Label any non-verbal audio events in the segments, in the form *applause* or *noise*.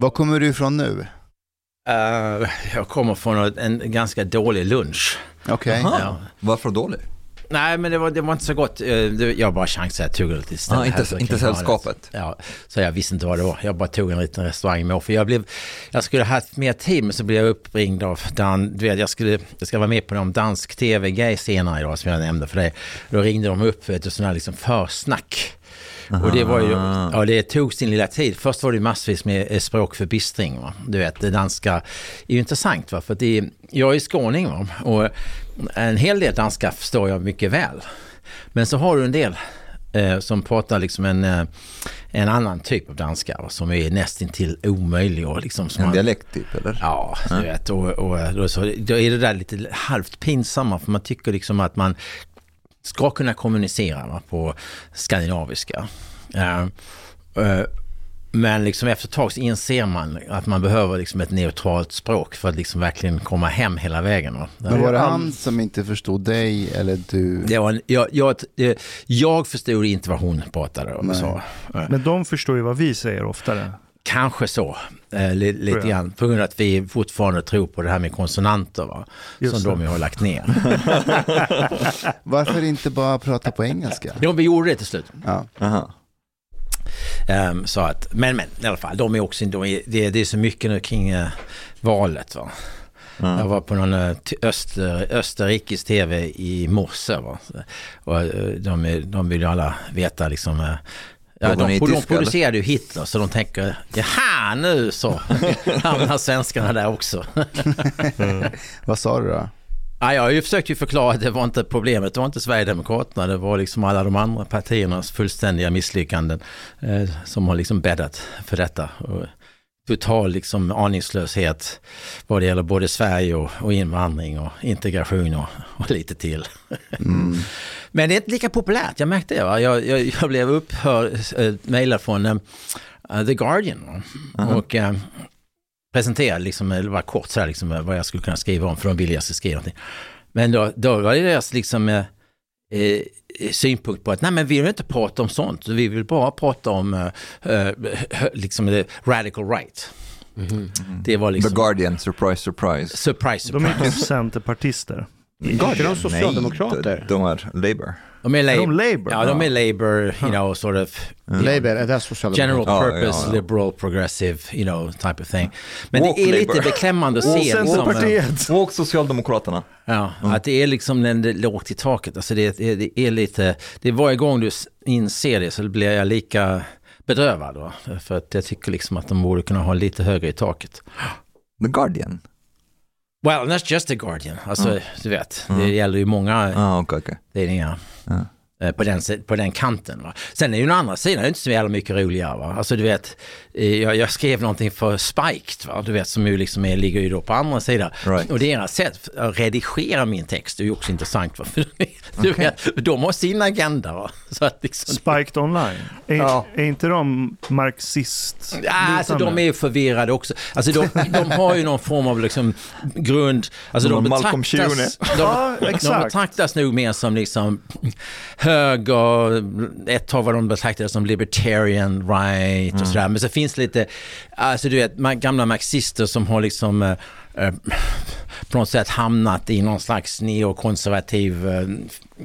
Var kommer du ifrån nu? Eh, jag kommer från en ganska dålig lunch. Okej. Aha. Ja. Varför dålig? Nej, men det var, det var inte så gott. Eh, det- Jag bara chansade, jag tog lite istället. Ah, inte- här, inte sällskapet. det. Ja, så jag visste inte vad det var. Jag bara tog en liten restaurang för jag blev, jag skulle ha haft mer tid men så blev jag uppringd av Dan, du vet jag skulle, jag ska vara med på någon dansk tv-grej senare idag som jag nämnde för dig. Då ringde de upp för ett sånt här liksom försnack. Och det var ju, ja det tog sin lilla tid. Först var det massvis med eh, språkförbistring. Va? Du vet, det danska är ju intressant va? för det är, jag är skåning va? och en hel del danska förstår jag mycket väl. Men så har du en del eh, som pratar liksom en, eh, en annan typ av danska va? som är nästintill omöjlig. Och liksom, som En man- dialekt typ eller? Ja, du vet. Och, och då, så, då är det där lite halvt pinsamma för man tycker liksom att man ska kunna kommunicera va, på skandinaviska. Eh, eh, men liksom efter ett tag så inser man att man behöver liksom ett neutralt språk för att liksom verkligen komma hem hela vägen. Va? Men var det han som inte förstod dig eller du? Det var, en- jag, jag, jag förstod inte vad hon pratade om. Eh, Men de förstår ju vad vi säger oftare. Kanske så, eh, li, lite grann. På grund av att vi fortfarande tror på det här med konsonanter. Va? Just som det. de ju har lagt ner. *laughs* Varför inte bara prata på engelska? Ja, vi gjorde det till slut. Ja. Aha. Ehm, så att, men, men i alla fall, de är också, de är, det, det är så mycket nu kring eh, valet. Va? Jag var på någon eh, öster, österrikisk tv i morse. Va? Och eh, de, de vill ju alla veta liksom... Ja, de, de producerade ju Hitler så de tänker, jaha nu så *laughs* hamnar svenskarna där också. *laughs* Vad sa du då? Ja, jag har ju försökt ju förklara att det var inte problemet, det var inte Sverigedemokraterna, det var liksom alla de andra partiernas fullständiga misslyckanden eh, som har liksom bäddat för detta. Och total liksom aningslöshet vad det gäller både Sverige och, och invandring och integration och, och lite till. *laughs* Men det är inte lika populärt, jag märkte det. Va? Jag, jag, jag blev upphörd, äh, mejlad från eh, The Guardian. Va? Och eh, presenterade liksom, eller bara kort så här, liksom, vad jag skulle kunna skriva om, för de ville jag skulle skriva någonting. Men då, då var det deras liksom, eh, eh, synpunkt på att nej men vi vill inte prata om sånt, vi vill bara prata om eh, eh, liksom, radical right. Det var The liksom, Guardian, surprise surprise. surprise, De är surprise. typ *laughs* centerpartister. Är de socialdemokrater? Nej, de är Labour. De är, Är lab- de Labour? Ja, de är Labour, you know, sort of Labour, är det general socialdemokrater? Ja, purpose, ja, ja. liberal, progressive, you know, type of thing. Men Walk det är lite Labour. beklämmande att Och se. eh, Centerpartiet! Och Socialdemokraterna. Ja, att det är liksom den det är lågt i taket. Alltså det, det, det är lite, det är varje gång du inser det så blir jag lika bedrövad. Va? För att jag tycker liksom att de borde kunna ha lite högre i taket. The Guardian. Well, not just the Guardian. Alltså, du vet, det gäller ju många Ah, okej, okej. tidningar. Ja. Eh, På den, på den kanten. Va? Sen är ju den andra sidan inte så jävla mycket roligare. Va? Alltså du vet, eh, jag, jag skrev någonting för Spiked, va? du vet, som ju liksom är, ligger ju då på andra sidan. Right. Och deras sätt att redigera min text är ju också intressant. Va? För du vet, de har sin agenda. Va? *laughs* Så att liksom, Spiked online. Är, Ja. är inte de marxist Ja, alltså de är ju förvirrade också. Alltså de, de har ju någon form av liksom grund... Alltså de Malcolm betraktas, de, Ja, de exakt. betraktas nog mer som liksom höger, ett tag var de betraktade som libertarian right och sådär. Men så finns lite, alltså du vet, gamla marxister som har liksom eh, på något sätt hamnat i någon slags neokonservativ eh,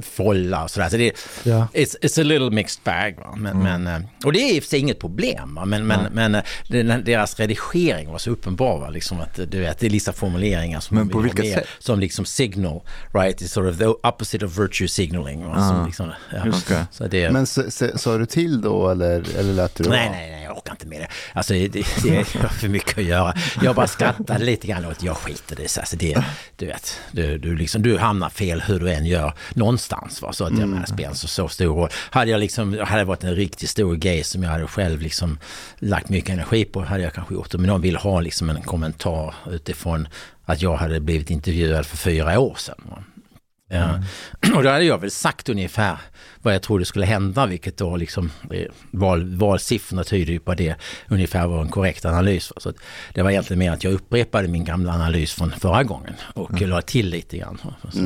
folla och sådär. Så det, Ja. it's, it's a little mixed bag. Va? Men, men, eh, och det är i och för sig inget problem. Va? Men, men, men eh, deras redigering var så uppenbar. Va? Liksom att, eh, du vet, det är vissa formuleringar som Men på vilket sätt? Som liksom signal, right? It's sort of the opposite of virtue signaling. Va? Som liksom, ja. Okej. Så det, Men sa du till då eller, eller lät du det Nej, nej, nej, jag orkar inte med det. Alltså det, det, är för mycket att göra. Jag bara skrattade lite grann åt, jag skiter i det. Så Alltså, det du vet, du, du, liksom, du hamnar fel hur du än gör någonstans. Va? Så att jag det spelar så, så stor roll. Hade jag liksom, hade det varit en riktigt stor grej som jag hade själv liksom lagt mycket energi på, hade jag kanske gjort det. Men de vill ha liksom en kommentar utifrån att jag hade blivit intervjuad för fyra år sedan. Va? Ja. *clears throat* Och då hade jag väl sagt ungefär vad jag trodde skulle hända, vilket då liksom eh, val, valsiffrorna tyder ju på det ungefär var en korrekt analys. Så det var egentligen mer att jag upprepade min gamla analys från förra gången och mm. la till lite grann. Så.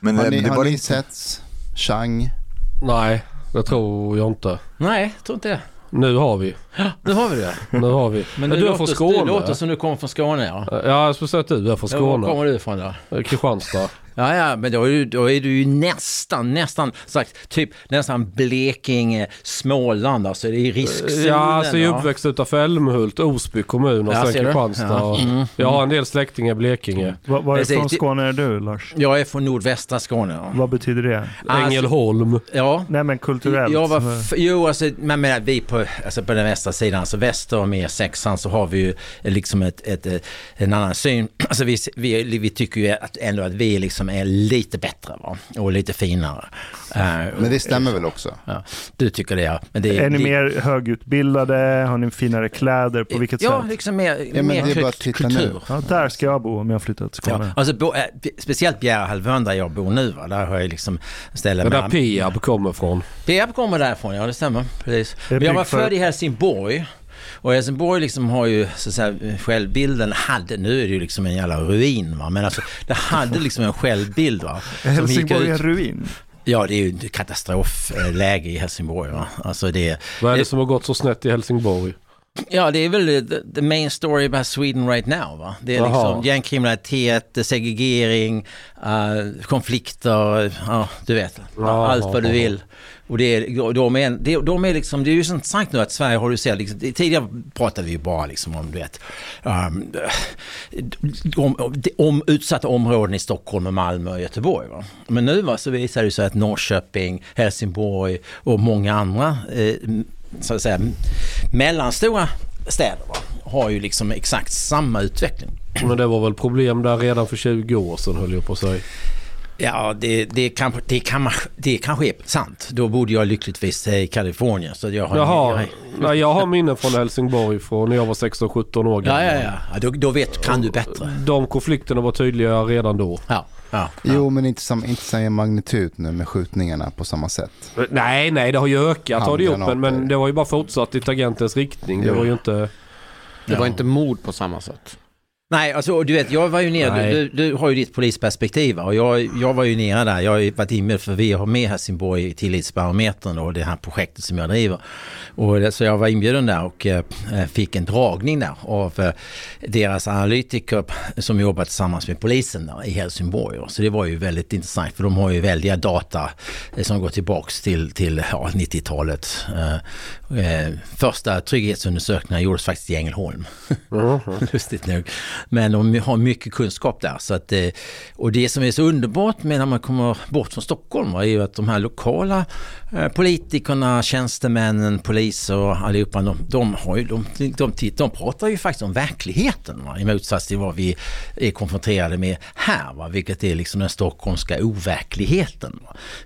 Men Har eh, ni, det har ni inte... sett Chang? Nej, det tror jag inte. Nej, jag tror inte det. Nu har vi. Nu har vi det. Nu har vi. Men du du, är från du Skåne? låter som du kommer från Skåne ja. Ja, jag skulle säga att du är från Ja, Var Skåne. kommer du ifrån då? Kristianstad. Ja, ja, men då är, du, då är du ju nästan, nästan sagt, typ nästan Blekinge, Småland, alltså det är riskzonen. Ja, alltså jag är uppväxt utanför Älmhult, Osby kommun och Ja, sen? Kristianstad. Ja. Mm. Jag har en del släktingar i Blekinge. Va- Varifrån Precis. Skåne är du, Lars? Jag är från nordvästra Skåne. Ja. Vad betyder det? Alltså, Ängelholm. ja. Nej, men kulturellt. Jag var, f- jo, alltså, men menar, vi på, alltså på den västra sidan, alltså väster om E6 så har vi ju liksom ett, ett, ett, en annan syn. *clears throat* Alltså vi, vi, vi tycker ju att, ändå att vi liksom är lite bättre va? och lite finare. Eh, Men det stämmer väl också? ja, du tycker det ja. Men det, Är ni det, mer högutbildade? Har ni finare kläder? På vilket Ja, sätt? liksom mer, Ja, men mer det är bara att titta kultur. nu. Ja, där ska jag bo om jag flyttar till Skåne. Ja, alltså bo, eh, speciellt Bjärehalvön där jag bor nu, va? där har jag liksom ställen där Peab kommer från. Peab kommer därifrån, ja det stämmer. Precis. Men jag var för- född i Helsingborg. Och Helsingborg liksom har ju, så att säga, självbilden hade, nu är det ju liksom en jävla ruin va, men alltså det hade liksom en självbild va. Helsingborg är ruin. Ja, det är ju katastrofläge i Helsingborg va. Alltså det, Vad är det Det- som har gått så snett i Helsingborg? Ja, det är väl the, main story about Sweden right now. Va? Det är Jaha. liksom gängkriminalitet, segregering, eh, konflikter, ja, du vet. Jaha. Allt vad du vill. Och det är, de är, de, de är liksom, det är ju så intressant nu att Sverige har du sett, liksom, tidigare pratade vi ju bara liksom om, du vet, um, om, om utsatta områden i Stockholm, och Malmö och Göteborg. Va? Men nu va, så visar det sig att Norrköping, Helsingborg och många andra eh, så att säga, mellanstora städer va, har ju liksom exakt samma utveckling. Men det var väl problem där redan för 20 år sedan höll jag på att säga. Ja, det, det, kan, det, kan, det kanske är sant. Då bodde jag lyckligtvis i Kalifornien. Så jag har, Jaha, jag, nej, jag har minnen från Helsingborg från när jag var 16-17 år gammal. ja, ja. ja då, då vet, kan du bättre. De konflikterna var tydliga redan då. Ja, ja, ja. Jo, men inte, sam, inte samma magnitud nu med skjutningarna på samma sätt. Nej, nej, det har ju ökat har det gjort, men, men det har ju bara fortsatt i tangentens riktning. Det Jo. var ju inte... Det var Ja. inte mord på samma sätt. Nej, alltså du vet, jag var ju nere, du, du, du har ju ditt polisperspektiv och jag, jag var ju nere där, jag har ju varit inne för vi har med Helsingborg i Tillitsbarometern och det här projektet som jag driver. Och så jag var inbjuden där och eh, fick en dragning där av eh, deras analytiker som jobbar tillsammans med polisen där i Helsingborg. Så det var ju väldigt intressant för de har ju väldiga data eh, som går tillbaks till, till ja, 90-talet. Eh, eh, första trygghetsundersökningarna gjordes faktiskt i Ängelholm. *laughs* Lustigt nog. Men de har mycket kunskap där. Så att, eh, och det som är så underbart med när man kommer bort från Stockholm va, är ju att de här lokala politikerna, tjänstemännen, poliser och allihopa, de, de, har ju, de, de, de, pratar ju faktiskt om verkligheten va, i motsats till vad vi är konfronterade med här, va, vilket är liksom den stockholmska overkligheten.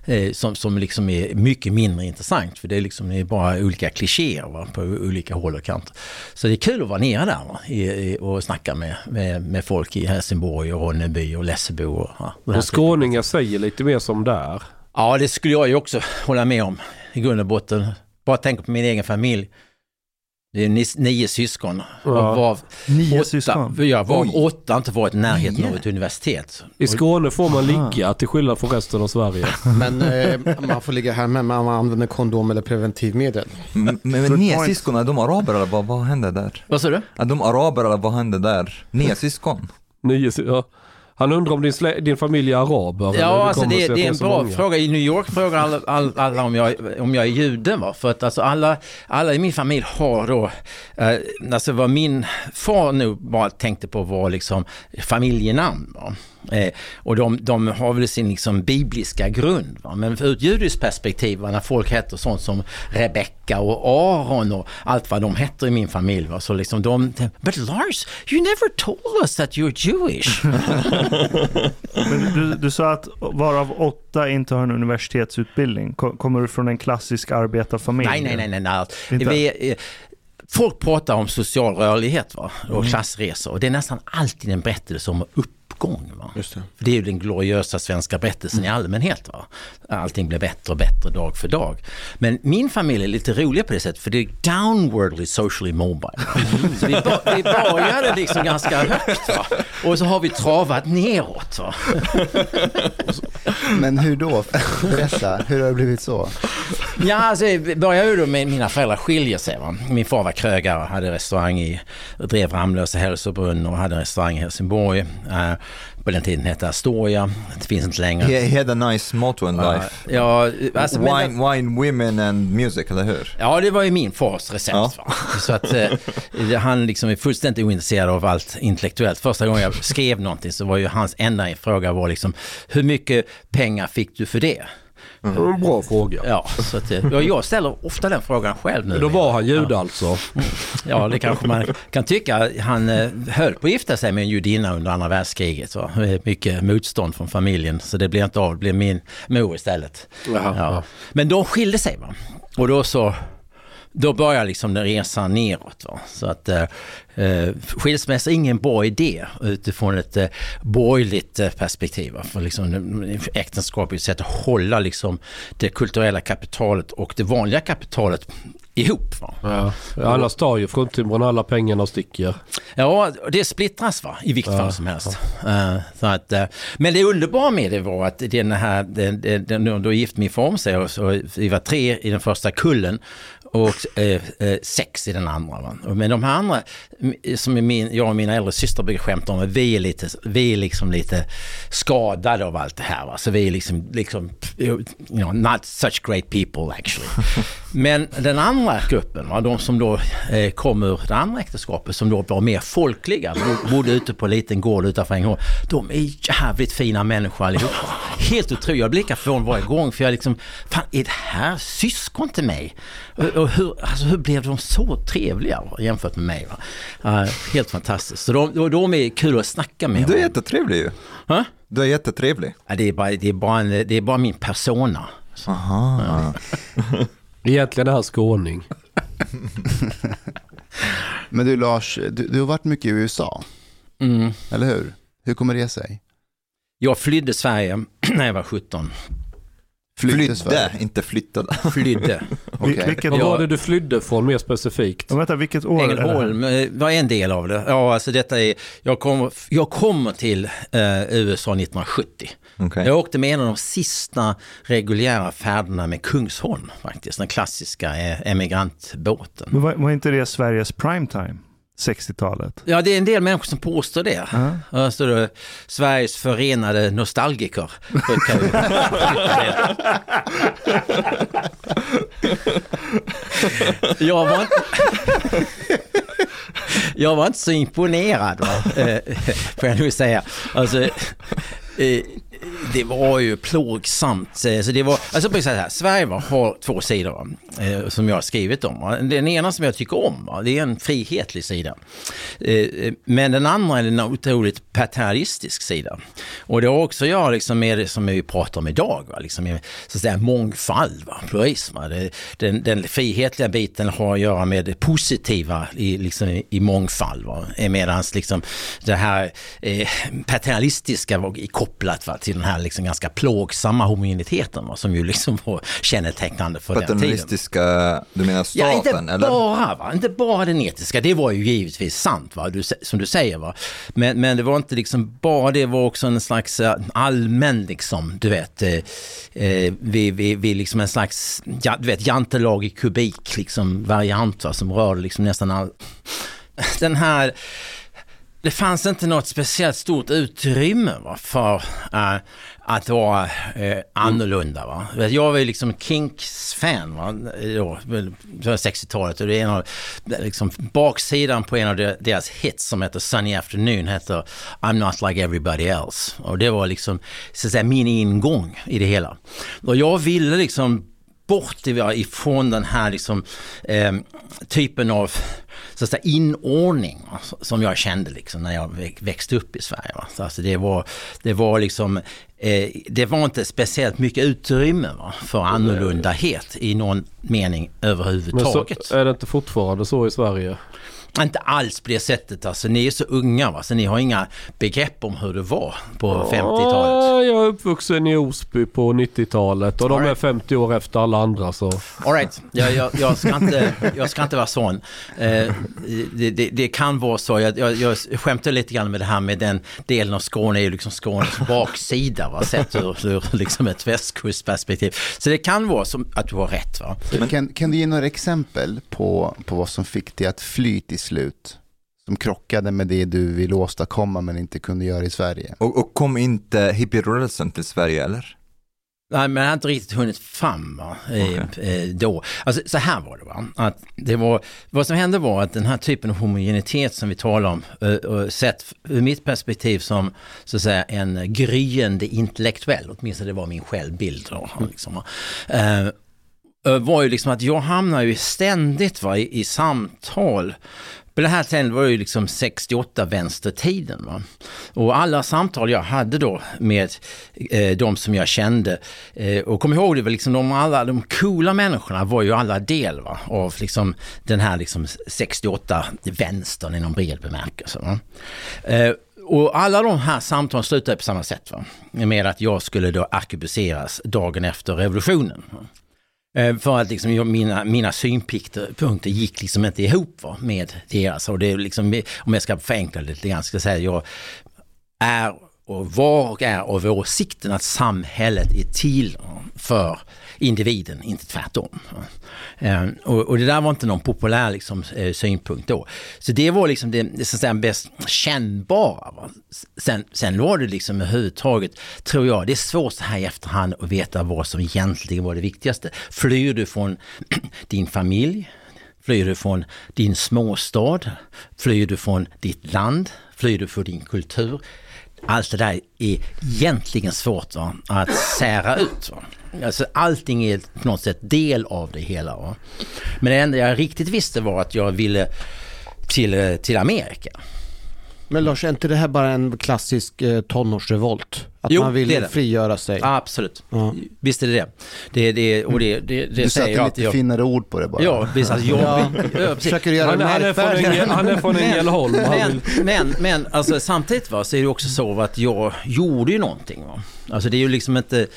Eh, som, som liksom är mycket mindre intressant för det är liksom det är bara olika klichéer på olika håll och kanter. Så det är kul att vara nere där va, i, och snacka med, med, med folk i Helsingborg och Ronneby och Lessebo. Och, Och skåningar säger lite mer som där. Ja, det skulle jag ju också hålla med om i grund och botten. Bara tänka på min egen familj. Det är ni- nio syskon. Ja. Och var Nio åtta, syskon. Ja, var Oj. åtta inte varit i närheten Nio? av ett universitet. I Skåne får man Aha. ligga till skillnad från resten av Sverige. *laughs* Men eh, man får ligga hemma, men man använder kondom eller preventivmedel. Men, men, nio point. syskon, är de araber eller vad, vad hände där? Vad sa du? Är de araber eller vad hände där? Nio syskon? Nio, ja. Han undrar om din, din familj är araber? Ja, alltså det, att det är en bra många? fråga. I New York frågar alla, alla, alla om, jag, om jag är jude. Va? För att alltså alla, alla i min familj har då, eh, alltså vad min far nu bara tänkte på var liksom familjenamn. Va? Eh, och de, de har väl sin liksom bibliska grund. Va? Men ur ett judiskt perspektiv, va? när folk heter sånt som Rebecka och Aron och allt vad de heter i min familj. Va? Så liksom de, but Lars, you never told us that you're Jewish. *laughs* Du, du sa att varav åtta inte har en universitetsutbildning. Ko- Kommer du från en klassisk arbetarfamilj? Nej, nej, nej, nej. nej. Inte? Vi, eh, folk pratar om social rörlighet va? och klassresor och det är nästan alltid en berättelse om upp uppgång. Va? Just det. För det är ju den gloriösa svenska berättelsen i allmänhet. Va? Allting blir bättre och bättre dag för dag. Men min familj är lite rolig på det sättet för det är downwardly socially mobile. Va? Så vi, bör, vi började liksom ganska högt va? och så har vi travat neråt. Va? Men hur då? Berätta, hur har det blivit så? Ja, alltså, det började ju då med mina föräldrar skiljer sig. Va? Min far var krögare, hade restaurang i, drev Ramlösa hälsobrunn och hade restaurang i Helsingborg. Eh, på den tiden hette Astoria, det finns inte längre. He, had a nice motto in life. Ja, alltså, men- wine, wine, women and music, eller hur? Ja, det var ju min fars recept. Ja. Så att eh, han liksom är fullständigt ointresserad av allt intellektuellt. Första gången jag skrev någonting så var ju hans enda fråga var liksom, hur mycket pengar fick du för det? En bra fråga. Ja, så att, eh, ja, jag ställer ofta den frågan själv nu. Då var han jude alltså. Ja, det kanske man kan tycka. Han eh, höll på att gifta sig med en judinna under andra världskriget. Eh, Mycket motstånd från familjen, så det blev inte av. Det blev min mor istället. Jaha, Ja. Men de skilde sig. Va? Och då så... Då börjar liksom den resan neråt. Va? Så att eh, eh, skilsmässa är ingen bra idé utifrån ett eh, borgerligt eh, perspektiv. För liksom, eh, äktenskap är ett sätt att hålla liksom, det kulturella kapitalet och det vanliga kapitalet ihop. Va? Ja. Annars tar ju fruntimren alla pengarna och sticker. Ja, det splittras va, i vilket fall som helst. Eh, så att, eh, men det underbara med det var att den här, den, den, den, då gift min far om sig och så, vi var tre i den första kullen och eh, eh, sex i den andra. Va? Och Men de här andra, som är min, jag och mina äldre systrar brukar skämta om, att vi är, lite, vi är liksom lite skadade av allt det här. Va? Så vi är liksom, liksom, you know, not such great people actually. *laughs* Men den andra gruppen, va, de som då eh, kom ur det andra äktenskapet, som då var mer folkliga, bo- bodde ute på en liten gård utanför Ängelholm. De är jävligt fina människor allihopa. Helt otroligt. Jag blir lika förvånad varje gång för jag liksom, fan är det här syskon till mig? Och, och hur, alltså, hur blev de så trevliga va, jämfört med mig? Eh, helt fantastiskt. Så de, de, är kul att snacka med. Du är va. jättetrevlig ju. Ha? Du är jättetrevlig. Ja, det, är bara, det, är bara en, det är bara min persona. Aha. Egentligen är han skåning. *laughs* Men du Lars, du, du har varit mycket i USA, Mm. eller hur? Hur kommer det sig? Jag flydde Sverige *clears throat* när jag var 17. Flydde Sverige? Flydde, inte flyttade. *laughs* Flydde. Vil- Vilket, Vad var det du flydde från mer specifikt? Ja, vänta, vilket år? Ängelholm eh, var en del av det. Ja, alltså detta är, jag kommer, jag kommer till eh, USA 1970. Okej. Jag åkte med en av de sista reguljära färderna med Kungsholm faktiskt. Den klassiska eh, emigrantbåten. Men var, var inte det Sveriges primetime? 60-talet? Ja, det är en del människor som påstår det. Ja. Ja, står det Sveriges förenade nostalgiker. Jag var inte... Jag var inte så imponerad, va? Eh, får jag nu säga. Alltså, eh, det var ju plågsamt. Eh, så det var, alltså så här, Sverige va, har två sidor va, som jag har skrivit om. Va. Den ena som jag tycker om, va, det är en frihetlig sida. Eh, men den andra är en otroligt paternalistisk sida. Och det har också att göra liksom med det som vi pratar om idag, va? Liksom med, så att säga, mångfald, va? pluralism. Va? Den, den frihetliga biten har att göra med det positiva i, liksom, i, mångfald. Medan liksom, det här eh, paternalistiska var kopplat va? till den här liksom, ganska plågsamma homogeniteten va? som ju liksom var kännetecknande för den tiden. Paternalistiska, du menar Ja, inte staten eller? bara, va? inte bara den etiska, det var ju givetvis sant va? Du, som du säger. Va? Men, men det var inte liksom bara det, var också en slags eh, allmän, liksom, du vet, eh, eh, vi, vi, vi liksom en slags, ja, du vet, jantelag i kubik, liksom variant va? som rörde liksom nästan all... *laughs* Den här det fanns inte något speciellt stort utrymme va, för eh, att vara eh, annorlunda. Va? Jag var ju liksom Kinks-fan va, då, på 60-talet och det är en av, liksom, baksidan på en av deras hits som heter Sunny Afternoon heter I'm not like everybody else. Och det var liksom så att säga, min ingång i det hela. Och jag ville liksom bort ifrån den här liksom, eh, typen av så att säga, inordning som jag kände liksom, när jag vä- växte upp i Sverige. Va. Så alltså, det, var, det var liksom, eh, det var inte speciellt mycket utrymme va, för annorlundahet i någon mening Men så, överhuvudtaget. är det inte fortfarande så i Sverige? Inte alls på det sättet, alltså ni är så unga va, så ni har inga begrepp om hur det var på 50-talet. Ja, jag är uppvuxen i Osby på 90-talet och de All är right. 50 år efter alla andra så. All right. jag, jag, jag, ska inte, jag ska inte vara sån. Eh, det, det, det kan vara så, jag, jag, jag skämtar lite grann med det här med den delen av Skåne är ju liksom Skånes *laughs* baksida, va? sett ur, ur liksom ett västkustperspektiv. Så det kan vara som att du har rätt. Va? Kan, kan du ge några exempel på, på vad som fick dig att fly till slut? Som krockade med det du ville åstadkomma men inte kunde göra i Sverige. Och, och kom inte hippierörelsen till Sverige eller? Nej, men jag har inte riktigt hunnit fram va? Eh, eh, då. Alltså, så här var det va. Att det var, vad som hände var att den här typen av homogenitet som vi talar om, eh, sett ur mitt perspektiv som så att säga en gryende intellektuell, åtminstone det var min självbild då. Liksom, va. eh, Eh, var ju liksom att jag hamnar ju ständigt va, i, i samtal på det här tiden var det ju liksom 68 vänstertiden. Va? Och alla samtal jag hade då med eh, de som jag kände eh, och kom ihåg det var liksom de alla de coola människorna var ju alla del va? av liksom den här liksom 68 vänstern i någon bred bemärkelse. Va? Eh, och alla de här samtalen slutade på samma sätt. Va? Med att jag skulle då arkebuseras dagen efter revolutionen. Va? Eh, för att liksom mina, mina synpunkter gick liksom inte ihop va, med deras. Och det är liksom, om jag ska förenkla det lite grann, ska jag säga jag är och var och är av åsikten att samhället är till för individen, inte tvärtom. Eh, och, och det där var inte någon populär liksom, eh, synpunkt då. Så det var liksom det, det så att säga, bäst kännbara. Va? Sen, sen var det liksom överhuvudtaget, tror jag, det är svårt så här i efterhand att veta vad som egentligen var det viktigaste. Flyr du från *clears throat* din familj? Flyr du från din småstad? Flyr du från ditt land? Flyr du från din kultur? Allt det där är egentligen svårt va? att sära ut. Va? Alltså, allting är på något sätt del av det hela. Va? Men det enda jag riktigt visste var att jag ville till, eh, till Amerika. Men Lars, är inte det här bara en klassisk eh, tonårsrevolt? Att Jo, man vill det är det. frigöra sig? Absolut, Ja. visst är det det. det, det och det, det, det Du jag alltid. lite Jag, finare ord på det bara. ja, visst. Alltså, jag, Ja. ja, precis. Försöker göra Han, det han, är från. Änge, han är från Ängelholm. Men, men, men alltså, samtidigt va, så är det också så att jag gjorde ju någonting. Va? Alltså det är ju liksom inte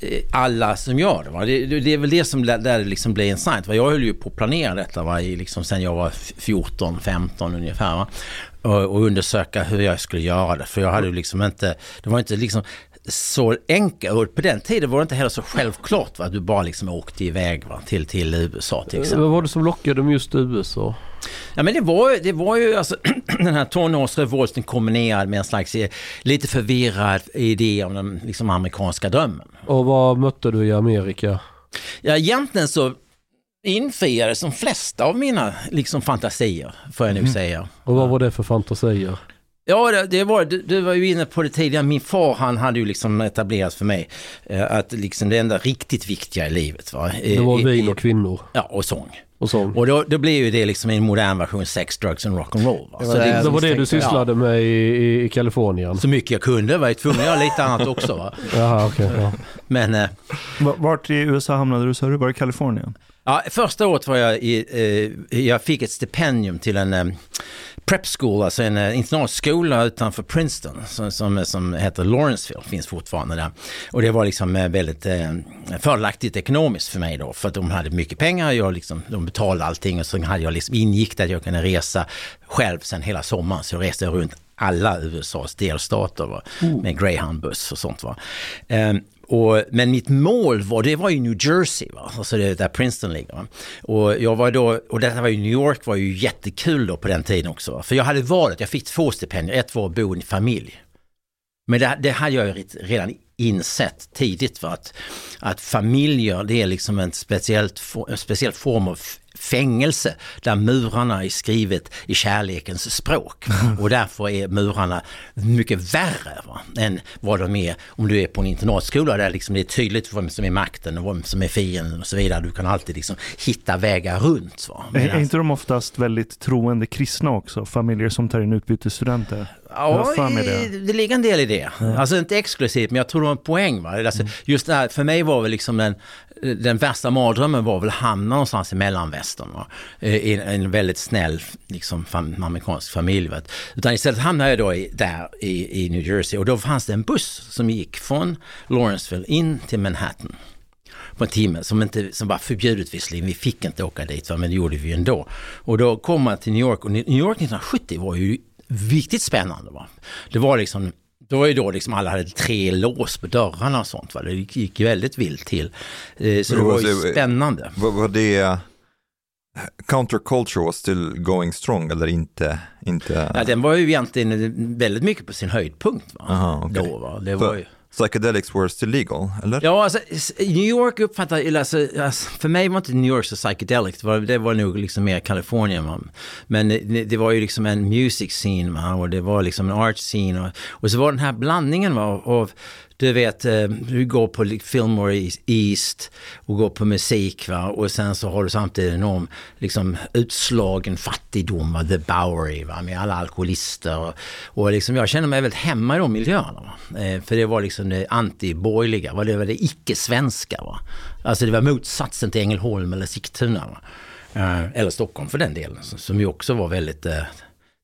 eh, alla som gör det. Va? Det, det är väl det som där det liksom blir intressant. Va? Jag höll ju på att planera detta va? I liksom sen jag var 14, 15 ungefär. Va? Och, och undersöka hur jag skulle göra det. För jag hade ju liksom inte, det var inte liksom så enkelt. Och på den tiden var det inte heller så självklart va? att du bara liksom åkte iväg va? Till, till USA till exempel. vad var det som lockade med just USA? Ja men det var, det var ju alltså *clears throat* den här tonårsrevolten kombinerad med en slags eh, lite förvirrad idé om den liksom amerikanska drömmen. Och vad mötte du i Amerika? Ja egentligen så infriades de flesta av mina liksom fantasier, får jag nu säga. Och vad var det för fantasier? Ja, det, det var, du, du var ju inne på det tidigare. Min far han hade ju liksom etablerat för mig eh, att liksom det enda riktigt viktiga i livet var... Det var vin och kvinnor Ja, och sång. och sång. Och då, då blir ju det liksom en modern version sex, drugs and rock'n'roll. va. Det Så var det det, jag Det var det du sysslade med i, i, Kalifornien? så mycket jag kunde var jag tvungen att göra lite annat också. Va? *laughs* Jaha, okej. ja. Men... Eh, Va- Vart i USA hamnade du sa du? Var det Kalifornien? Ja, första året var jag i, eh, jag fick ett stipendium till en eh, prep school, alltså en eh, internatskola utanför Princeton som, som, som heter Lawrenceville, finns fortfarande där. Och det var liksom eh, väldigt eh, fördelaktigt ekonomiskt för mig då, för att de hade mycket pengar, jag liksom, de betalade allting och så hade jag liksom ingick att jag kunde resa själv sen hela sommaren, så jag reste runt alla USAs delstater va? med greyhoundbuss och sånt. Va? Och, men mitt mål var, det var ju New Jersey, va? alltså det, där Princeton ligger. Va? Och, jag var då, och detta var ju New York var ju jättekul då på den tiden också. Va? För jag hade valet, jag fick två stipendier, ett var att bo i en familj. Men det, det hade jag ju redan insett tidigt va? att, att familjer det är liksom en, speciellt, en speciell form av fängelse där murarna är skrivet i kärlekens språk. *laughs* Och därför är murarna mycket värre va, än vad de är om du är på en internatskola där liksom det är tydligt vem som är makten och vem som är fienden och så vidare. Du kan alltid liksom hitta vägar runt. Va. Är, är inte de oftast väldigt troende kristna också? Familjer som tar in utbytesstudenter? Ja, det. det. ligger en del i det. Alltså inte exklusivt, men jag tror det var en poäng. Va? Alltså, Just det här, för mig var väl liksom den, den värsta mardrömmen var väl att hamna någonstans i mellanvästern. Semestern. Va? Eh, I en, väldigt snäll liksom, fam, amerikansk familj. Va? Utan istället hamnade jag då i, där i, i New Jersey och då fanns det en buss som gick från Lawrenceville in till Manhattan på en timme som, inte, som var förbjudet visserligen. Vi fick inte åka dit va? men det gjorde vi ändå. Och då kom man till New York och New York 1970 var ju riktigt spännande. Va? Det var liksom det var ju då liksom alla hade tre lås på dörrarna och sånt. Va? Det gick väldigt vilt till. Eh, Så det var ju spännande. Var, var det counterculture was still going strong eller inte? inte Ja, den var ju egentligen väldigt mycket på sin höjdpunkt. Va? Aha, okej. Då, va? Det var ju... Psychedelics were still legal, eller? Ja, alltså, New York uppfattar, eller alltså, alltså, för mig var inte New York så psychedelic, det var, det var nog liksom mer Kalifornien. Va? Men det, det var ju liksom en music scene va? och det var liksom en art scene och, och så var den här blandningen va? av du vet, eh, du går på li- Fillmore East och går på musik va? och sen så har du samtidigt enorm liksom, utslagen fattigdom, va? The Bowery va? med alla alkoholister. Och, och liksom, jag kände mig väldigt hemma i de miljöerna. Va? Eh, för det var liksom det anti-borgerliga, va? det var det icke-svenska. Va? Alltså det var motsatsen till Ängelholm eller Sigtuna. Va? Eh, eller Stockholm för den delen, som- som ju också var väldigt eh,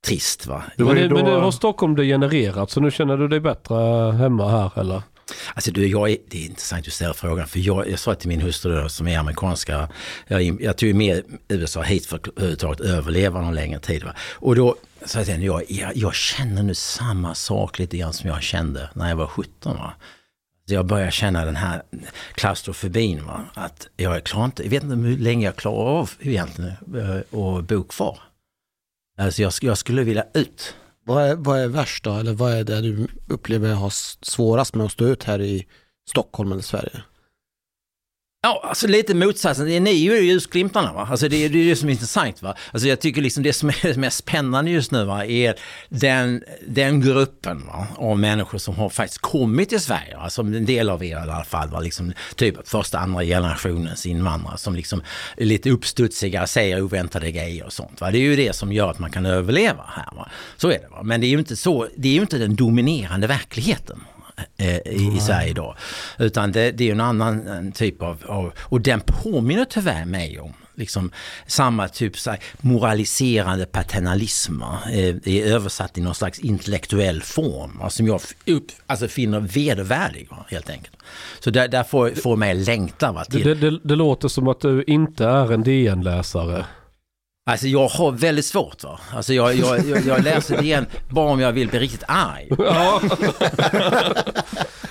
trist. Va? Det var Men, det, men då- nu har Stockholm degenererat så nu känner du dig bättre hemma här eller? Alltså du, jag är, det är intressant att du ställer frågan, för jag, jag sa till min hustru då, som är amerikanska, jag, jag tog med USA hit för att överleva någon längre tid. Va? Och då sa jag till henne, jag, jag, jag känner nu samma sak lite grann som jag kände när jag var 17. Va? Så jag börjar känna den här klaustrofobin, va? att jag klarar inte, jag vet inte hur länge jag klarar av egentligen eh, att bo kvar. Alltså jag, jag skulle vilja ut. Vad är, vad är värst då? Eller vad är det du upplever har svårast med att stå ut här i Stockholm eller Sverige? Ja, alltså lite motsatsen. Det är ni är ju ljusglimtarna va. Alltså det är det, är det som är intressant va. Alltså jag tycker liksom det som är *laughs* mest spännande just nu va är den, den gruppen va, av människor som har faktiskt kommit till Sverige. Va? Som en del av er i alla fall va. Liksom, typ första, andra generationens invandrare som liksom är lite uppstudsiga, säger oväntade grejer och sånt. Va? Det är ju det som gör att man kan överleva här. Va? Så är det va. Men det är ju inte så, det är ju inte den dominerande verkligheten i, i Sverige idag. Utan det, det är en annan en typ av, av, och den påminner tyvärr mig om liksom samma typ så här, moraliserande paternalism eh, är översatt i någon slags intellektuell form va? som jag upp, alltså finner vedervärdig va? helt enkelt. Så där, där får, får mig längta va? Till. det, det, det låter som att du inte är en DN-läsare. Alltså jag har väldigt svårt va. Alltså jag, jag, jag, jag läser det igen bara om jag vill bli riktigt arg. Ja.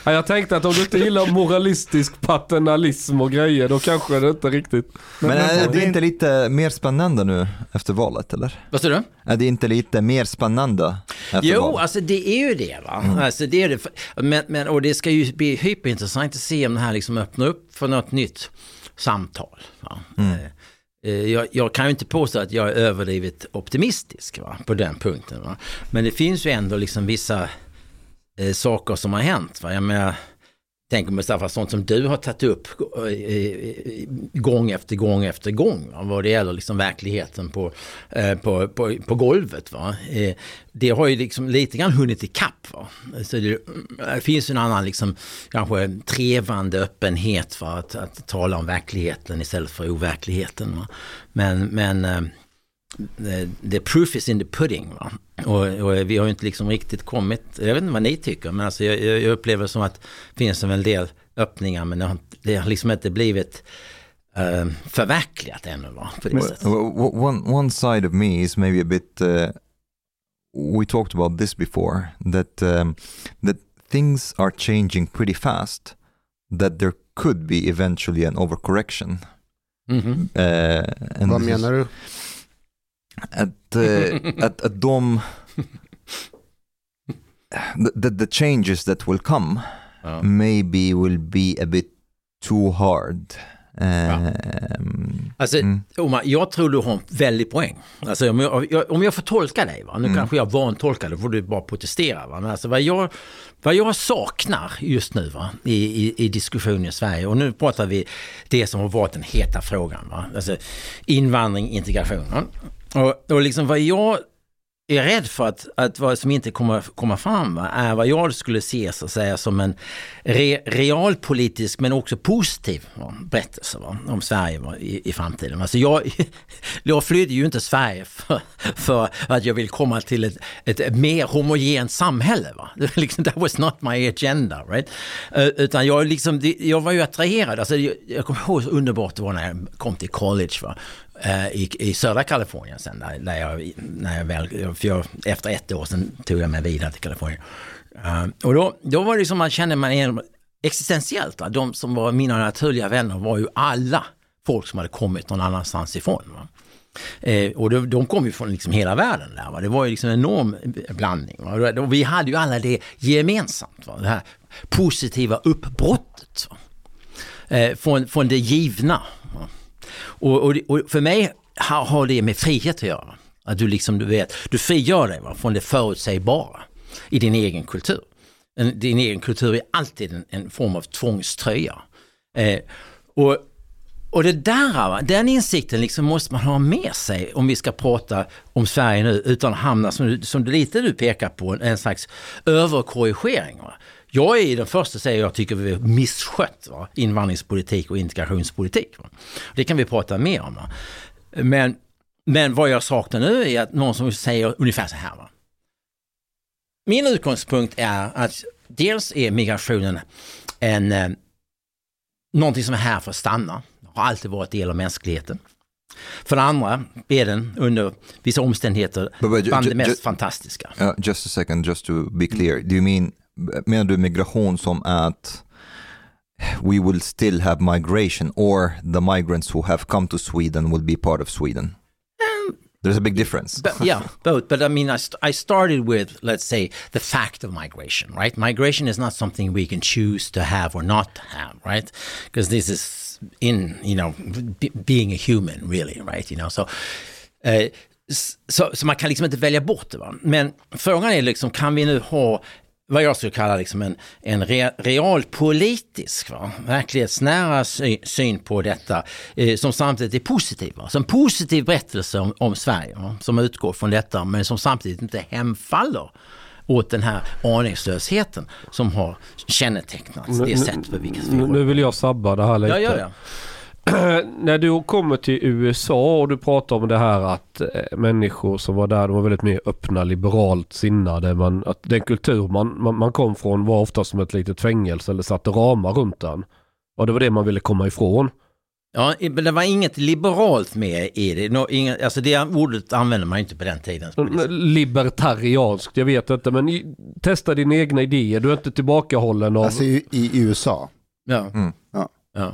ja, jag tänkte att om du inte gillar moralistisk paternalism och grejer då kanske det inte riktigt... Men, men- är det det är inte lite mer spännande nu efter valet eller? Vad säger du? Är det inte lite mer spännande efter Jo, valet? alltså det är ju det va. Alltså, det är det. Men, men, och det ska ju bli hyperintressant att se om det här liksom öppnar upp för något nytt samtal. Va? Eh, eh, Eh, jag, jag kan ju inte påstå att jag är överdrivet optimistisk va, på den punkten. Va? Men det finns ju ändå liksom vissa eh, saker som har hänt. Va? Jag menar, tänker Mustafa, sånt som du har tagit upp eh, eh, eh, gång efter gång efter gång. Va? Vad det gäller liksom verkligheten på, på, på, på golvet. Va? Det har ju liksom lite grann hunnit ikapp. Va? Så det, det finns en annan liksom, kanske trevande öppenhet för att, att tala om verkligheten istället för overkligheten. Va? Men, men the, the proof is in the pudding. Va? Och, och vi har ju inte liksom riktigt kommit, jag vet inte vad ni tycker, men alltså jag, jag upplever som att det finns en del öppningar men det har, det har liksom inte blivit eh, förverkligat ännu. Va? På det Men- sättet. One, one side of me is maybe a bit, uh, we talked about this before, that, um, that things are changing pretty fast, that there could be eventually an overcorrection. Mhm. Uh, and Vad this is- menar du? Att, uh, *laughs* att, att de, the, the, changes that will come Ja. maybe will be a bit too hard. Um, Alltså, mm. Omar, jag tror du har en väldig poäng. Alltså, om, jag, jag, om jag får tolka dig, va? nu Mm. kanske jag vantolkar det, får du bara protestera. Va? Men alltså, vad, jag, vad jag saknar just nu va? I, i, i diskussionen i Sverige, och nu pratar vi det som har varit den heta frågan. Va? Alltså, invandring, integration. Va? Och, och liksom vad jag är rädd för att, att vad som inte kommer komma fram va, är vad jag skulle se så att säga, som en re, realpolitisk men också positiv va, berättelse va, om Sverige va, i, i framtiden. Alltså jag, *laughs* jag flydde ju inte Sverige för, för att jag vill komma till ett, ett mer homogent samhälle. Va? *laughs* Liksom, that was not my agenda. Right? Eh, utan jag, liksom, jag var ju attraherad. Alltså, jag, jag kommer ihåg hur underbart det var när jag kom till college. Va? Eh, i, i södra Kalifornien sen, där, där jag, när jag väl, för jag, efter ett år sen tog jag mig vidare till Kalifornien. Uh, och då, då var det som man kände man igen existentiellt, va? de som var mina naturliga vänner var ju alla folk som hade kommit någon annanstans ifrån. Va? Eh, och de, de kom ju från liksom hela världen där. Va? Det var ju liksom en enorm blandning. Va? Och vi hade ju alla det gemensamt. Va? Det här positiva uppbrottet. Eh, från, från det givna. Och, och, och, för mig har, har det med frihet att göra. Att du liksom, du vet, du frigör dig va, från det förutsägbara i din egen kultur. En, din egen kultur är alltid en, en form av tvångströja. Eh, och, och det där, va, den insikten liksom måste man ha med sig om vi ska prata om Sverige nu utan att hamna, som, som lite du pekar på, en slags överkorrigering. Va. Jag är den första att säga att jag tycker vi har misskött va? invandringspolitik och integrationspolitik. Va? Det kan vi prata mer om. Va? Men, men vad jag saknar nu är att någon som säger ungefär så här. Va? Min utgångspunkt är att dels är migrationen en, eh, någonting som är här för att stanna. Har alltid varit del av mänskligheten. För det andra är den under vissa omständigheter bland det mest fantastiska. Uh, just a second, just to be clear. Do you mean menar du migration som att we will still have migration or the migrants who have come to Sweden will be part of Sweden? Um, There's a big difference. but, yeah, both. But I mean, I, st I started with, let's say, the fact of migration, right? Migration is not something we can choose to have or not have, right? Because this is in, you know, being a human, really, right? You know, so. Uh, så, så, man kan liksom inte välja bort det. Va? Men frågan är liksom, kan vi nu ha vad jag skulle kalla liksom en, en re, realpolitisk, va? verklighetsnära sy, syn på detta eh, som samtidigt är positiv. Va? En positiv berättelse om, om Sverige va? som utgår från detta men som samtidigt inte hemfaller åt den här aningslösheten som har kännetecknat det sätt på vilket vi Nu vill jag sabba det här lite. Ja, ja, ja. *clears throat* när du kommer till USA och du pratar om det här att eh, människor som var där, de var väldigt mer öppna, liberalt sinnade. Man, att den kultur man, man, man kom från var ofta som ett litet fängelse eller satte ramar runt den. Och det var det man ville komma ifrån. Ja, men det var inget liberalt med i det. No, inget, alltså det ordet använde man inte på den tiden. Libertarianskt, jag vet inte. Men i, testa dina egna idéer. Du är inte tillbakahållen av... Alltså i, i USA? Ja. Mm. ja. ja.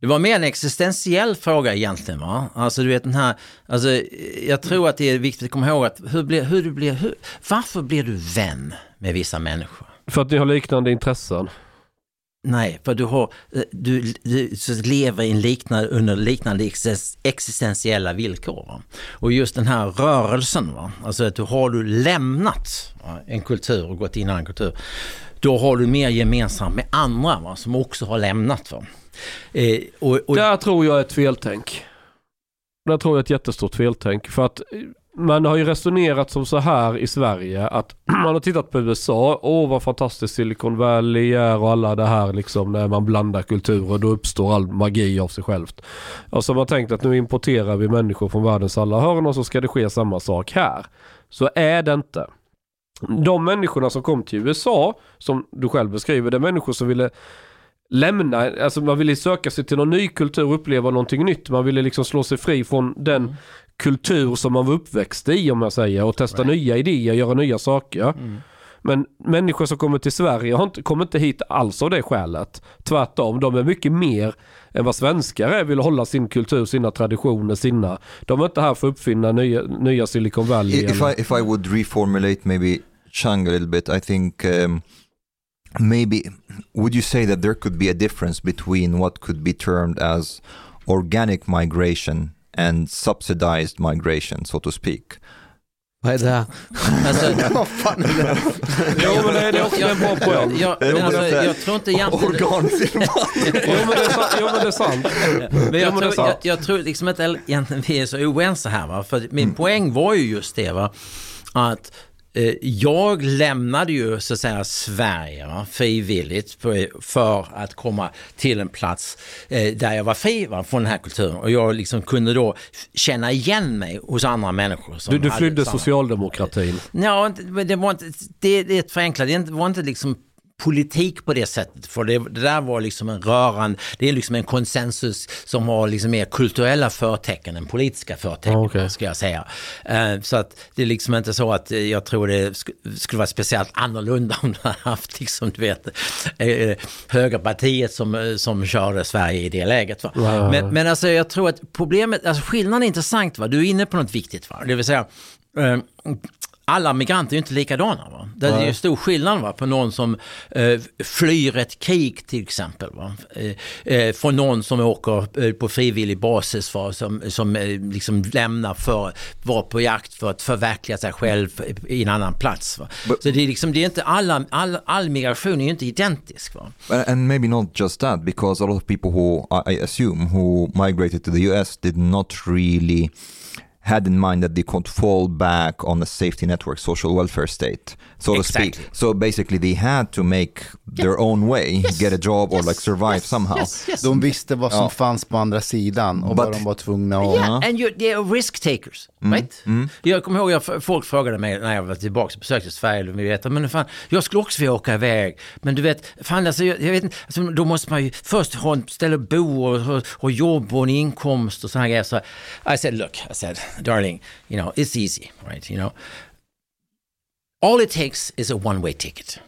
Det var mer en existentiell fråga egentligen. Va? Alltså du vet den här, alltså, jag tror att det är viktigt att komma ihåg att hur, blir, hur du blir, hur, varför blir du vän med vissa människor? För att ni har liknande intressen? Nej, för du, har, du, du lever in liknande, under liknande existentiella villkor. Va? Och just den här rörelsen, va? alltså att du har du lämnat va? en kultur och gått in i en annan kultur, då har du mer gemensamt med andra va? som också har lämnat. Va? Eh, och, och... Där tror jag är ett feltänk. Där tror jag ett jättestort feltänk. För att eh, man har ju resonerat som så här i Sverige att *clears throat* man har tittat på USA, åh vad fantastiskt Silicon Valley är och alla det här liksom när man blandar kulturer då uppstår all magi av sig självt. Alltså, och så har man tänkt att nu importerar vi människor från världens alla hörn och så ska det ske samma sak här. Så är det inte. De människorna som kom till USA, som du själv beskriver, det är människor som ville lämna, alltså man ville söka sig till någon ny kultur, uppleva någonting nytt. Man ville liksom slå sig fri från den mm. kultur som man var uppväxt i om jag säger och testa right. nya idéer, göra nya saker. Mm. Men människor som kommer till Sverige har inte, kommer inte hit alls av det skälet. Tvärtom, de är mycket mer än vad svenskar är, vill hålla sin kultur, sina traditioner, sina. De är inte här för att uppfinna nya, nya Silicon Valley. If, I, if I would reformulate maybe Chang a little bit, I think um, maybe would you say that there could be a difference between what could be termed as organic migration and subsidized migration, so to speak? Vad är det? Alltså, *laughs* Vad fan är det? Jo men det, det är också en bra poäng. jag, men alltså, jag tror inte egentligen... Organfirma. Jo men det är sant. Jo, men det är sant. Men Jo, jag, är tror, sant. jag, jag tror liksom inte egentligen vi är så oense här. Va? För min poäng var ju just det va? att jag lämnade ju så att säga Sverige va? frivilligt för, att komma till en plats eh, där jag var fri va? från den här kulturen. Och jag liksom kunde då känna igen mig hos andra människor. Du, du flydde samma- socialdemokratin. Ja, det var inte, det, det är ett förenklat, det var inte liksom politik på det sättet. För det, det där var liksom en rörande, det är liksom en konsensus som har liksom mer kulturella förtecken än politiska förtecken, Ja, okej. ska jag säga. Eh, så att det är liksom inte så att jag tror det sk- skulle vara speciellt annorlunda om du hade haft liksom, du vet, eh, högerpartiet som, som körde Sverige i det läget. Va? Ja. Men, men alltså jag tror att problemet, alltså skillnaden är intressant va, du är inne på något viktigt va, det vill säga eh, alla migranter är ju inte likadana. Va? Det är ju stor skillnad va? på någon som eh, flyr ett krig till exempel. Va? Eh, eh, från någon som åker eh, på frivillig basis va? som, som eh, liksom lämnar för att vara på jakt för att förverkliga sig själv i en annan plats. Va? But- Så det är liksom, det är inte alla, all, all migration är ju inte identisk. Va? And maybe not just that, because a lot of people who I assume who migrated to the US did not really had in mind that they could fall back on a safety network, social welfare state, so to speak. Exactly. So basically, they had to make their own way, get a job or like survive somehow. Yes, yes. De visste vad som Ja. fanns på andra sidan och But- vad de var tvungna att... Yeah, and you, they're risk takers, right? Jag kommer ihåg, jag, folk frågade mig när jag var tillbaka och besökte Sverige, de vet, men fan, jag skulle också vilja åka iväg, men du vet, fan alltså, jag, jag vet inte, alltså, då måste man ju först ha en ställe att bo och, och, och jobb och en inkomst och sådana grejer. Så I said, look, I said, darling, you know, it's easy, right, you know. All it takes is a one-way ticket,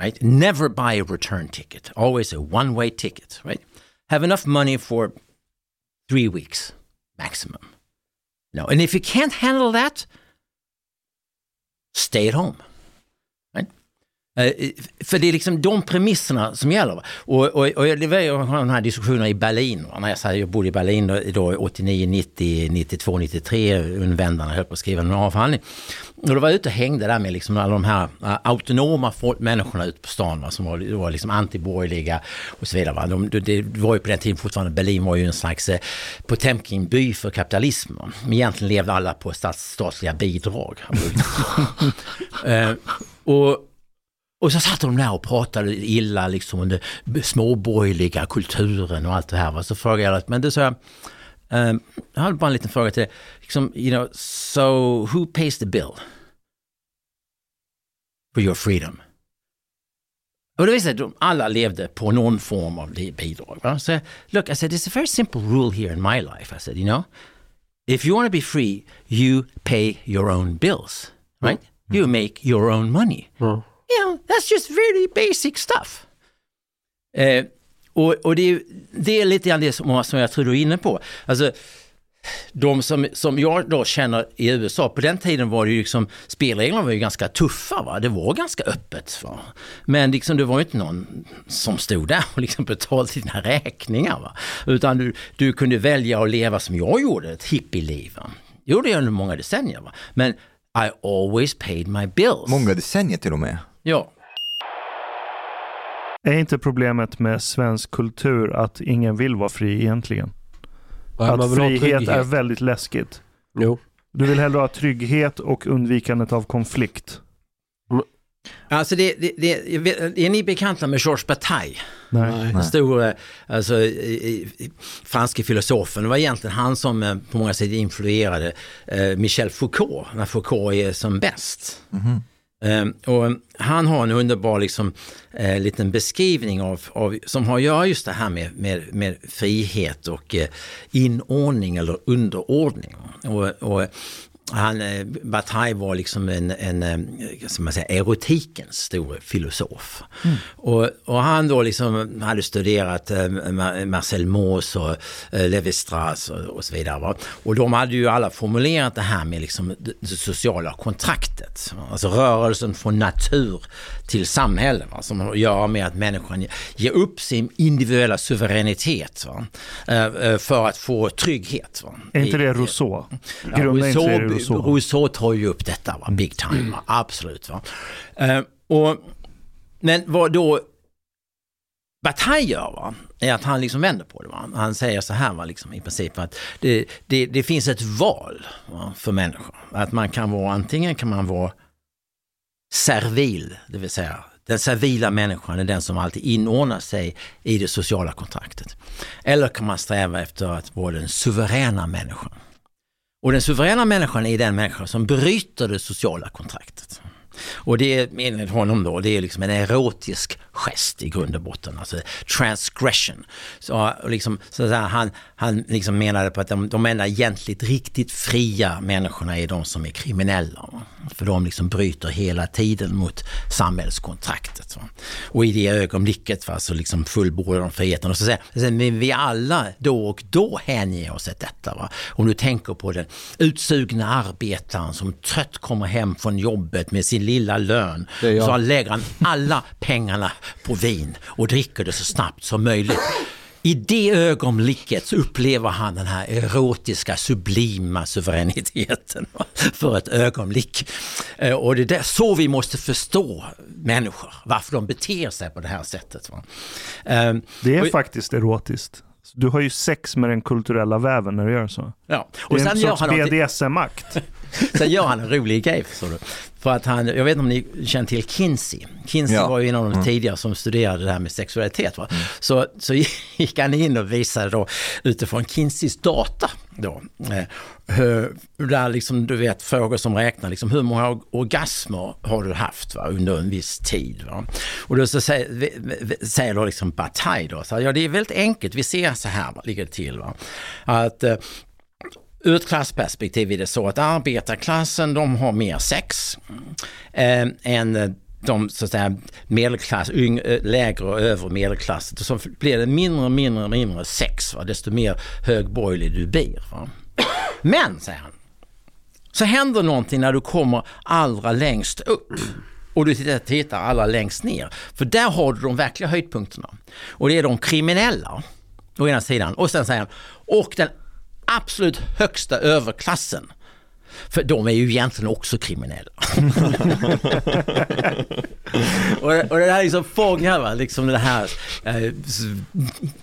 right? Never buy a return ticket, always a one-way ticket, right? Have enough money for three weeks maximum. No, and if you can't handle that, stay at home. Eh, för det är liksom de premisserna som gäller. Och, och, och det var ju de här diskussionerna i Berlin. När jag, sa, jag bodde i Berlin då, då 89, 90, 92, 93 under vändarna höll på att skriva en avhandling. Och då var jag ute och hängde där med liksom alla de här eh, autonoma folk, människorna ute på stan va, som var, var liksom antiborgerliga och så vidare. Va. De, det, var ju på den tiden fortfarande, Berlin var ju en slags eh, Potemkin-by för kapitalism. Va. Men egentligen levde alla på stats, statliga bidrag. *laughs* eh, och och så satt de där och pratade illa liksom om den småborgerliga kulturen och allt det här. Va? Så frågade jag, men det sa jag, ehm, jag hade bara en liten fråga till dig. Liksom, you know, so who pays the bill? For your freedom? Och det visade sig att alla levde på någon form av bidrag. Va? Så jag, look, I said, it's a very simple rule here in my life. I said, you know, if you want to be free, you pay your own bills, right? You make your own money Ja. You know, that's just very basic stuff. Eh, och och det, är, det är lite grann det som, som jag tror du är inne på. Alltså, de som, som jag då känner i USA, på den tiden var det ju liksom, spelreglerna var ju ganska tuffa. Va? Det var ganska öppet. Va? Men liksom, det var ju inte någon som stod där och liksom betalade dina räkningar. Va? Utan du, du kunde välja att leva som jag gjorde, ett hippieliv. Va? Det gjorde jag under många decennier. Va? Men I always paid my bills. Många decennier till och med. Ja. Är inte problemet med svensk kultur att ingen vill vara fri egentligen? Man att frihet är väldigt läskigt. Jo. Du vill hellre ha trygghet och undvikandet av konflikt. Alltså det, det, det, är ni bekanta med Georges Bataille? Nej. Nej. Den store alltså, franske filosofen. Det var egentligen han som eh, på många sätt influerade eh, Michel Foucault när Foucault är som bäst. Eh, Ehm, och han har en underbar liksom, eh, liten beskrivning av, av, som har att göra just det här med, med, med frihet och eh, inordning eller underordning. Och, och han, eh, Bataille var liksom en, en eh, ska man säga, erotikens store filosof. Och, och han då liksom hade studerat eh, Ma- Marcel Mauss och Levi-Strauss och, och så vidare. Va? Och de hade ju alla formulerat det här med liksom det, sociala kontraktet. Alltså rörelsen från natur till samhälle. Va? Som har att göra med att människan ge- ger upp sin individuella suveränitet va? För att få trygghet. Va? Är inte det Rousseau? Ja, Rousseau Rousseau. Rousseau tar ju upp detta, va? big time, va? absolut. Va? Eh, och, men vad då Bataille gör, va? är att han liksom vänder på det. Va? Han säger så här va? Liksom, i princip att det, det, det finns ett val va? för människor. Att man kan vara, antingen kan man vara servil, det vill säga den servila människan är den som alltid inordnar sig i det sociala kontraktet. Eller kan man sträva efter att vara den suveräna människan. Och den suveräna människan är den människa som bryter det sociala kontraktet. Och det är enligt honom då, det är liksom en erotisk gest i grund och botten, alltså transgression. Så, liksom, så där, han, han liksom menade på att de, de enda egentligt riktigt fria människorna är de som är kriminella. För de liksom bryter hela tiden mot samhällskontraktet. Va? Och i det ögonblicket va, så liksom fullbordar de friheten. Och så säger men vi alla då och då hänger oss åt detta. Va? Om du tänker på den utsugna arbetaren som trött kommer hem från jobbet med sin lilla lön. Så lägger han alla pengarna på vin och dricker det så snabbt som möjligt. I det ögonblicket så upplever han den här erotiska sublima suveräniteten *laughs* för ett ögonblick. Eh, och det är så vi måste förstå människor, varför de beter sig på det här sättet. Ehm, det är och, faktiskt erotiskt. Du har ju sex med den kulturella väven när du gör så. Ja. Och det är en sorts BDSM-akt. *laughs* Sen gör han en rolig grej, förstår du. För att han, jag vet inte om ni känner till Kinsey. Kinsey ja. var ju en av de mm. tidigare som studerade det här med sexualitet. Va? Mm. Så, så *laughs* gick han in och visade då utifrån Kinseys data då. Eh, där liksom du vet frågor som räknar liksom hur många orgasmer har du haft va, under en viss tid. Va? Och då så säger, säger då liksom Bataille då, så ja det är väldigt enkelt, vi ser så här ligger det till. Va? Att eh, ur ett klassperspektiv är det så att arbetarklassen de har mer sex eh, än de så att säga medelklass, yng, eh, lägre och övre medelklass. Så blir det mindre och mindre och mindre sex, va? desto mer högborgerlig du blir. Va? Men, säger han, så händer någonting när du kommer allra längst upp och du tittar allra längst ner. För där har du de verkliga höjdpunkterna. Och det är de kriminella, å ena sidan. Och sen säger han, och den absolut högsta överklassen. För de är ju egentligen också kriminella. *laughs* och, och det här liksom fångar va, liksom det här, eh,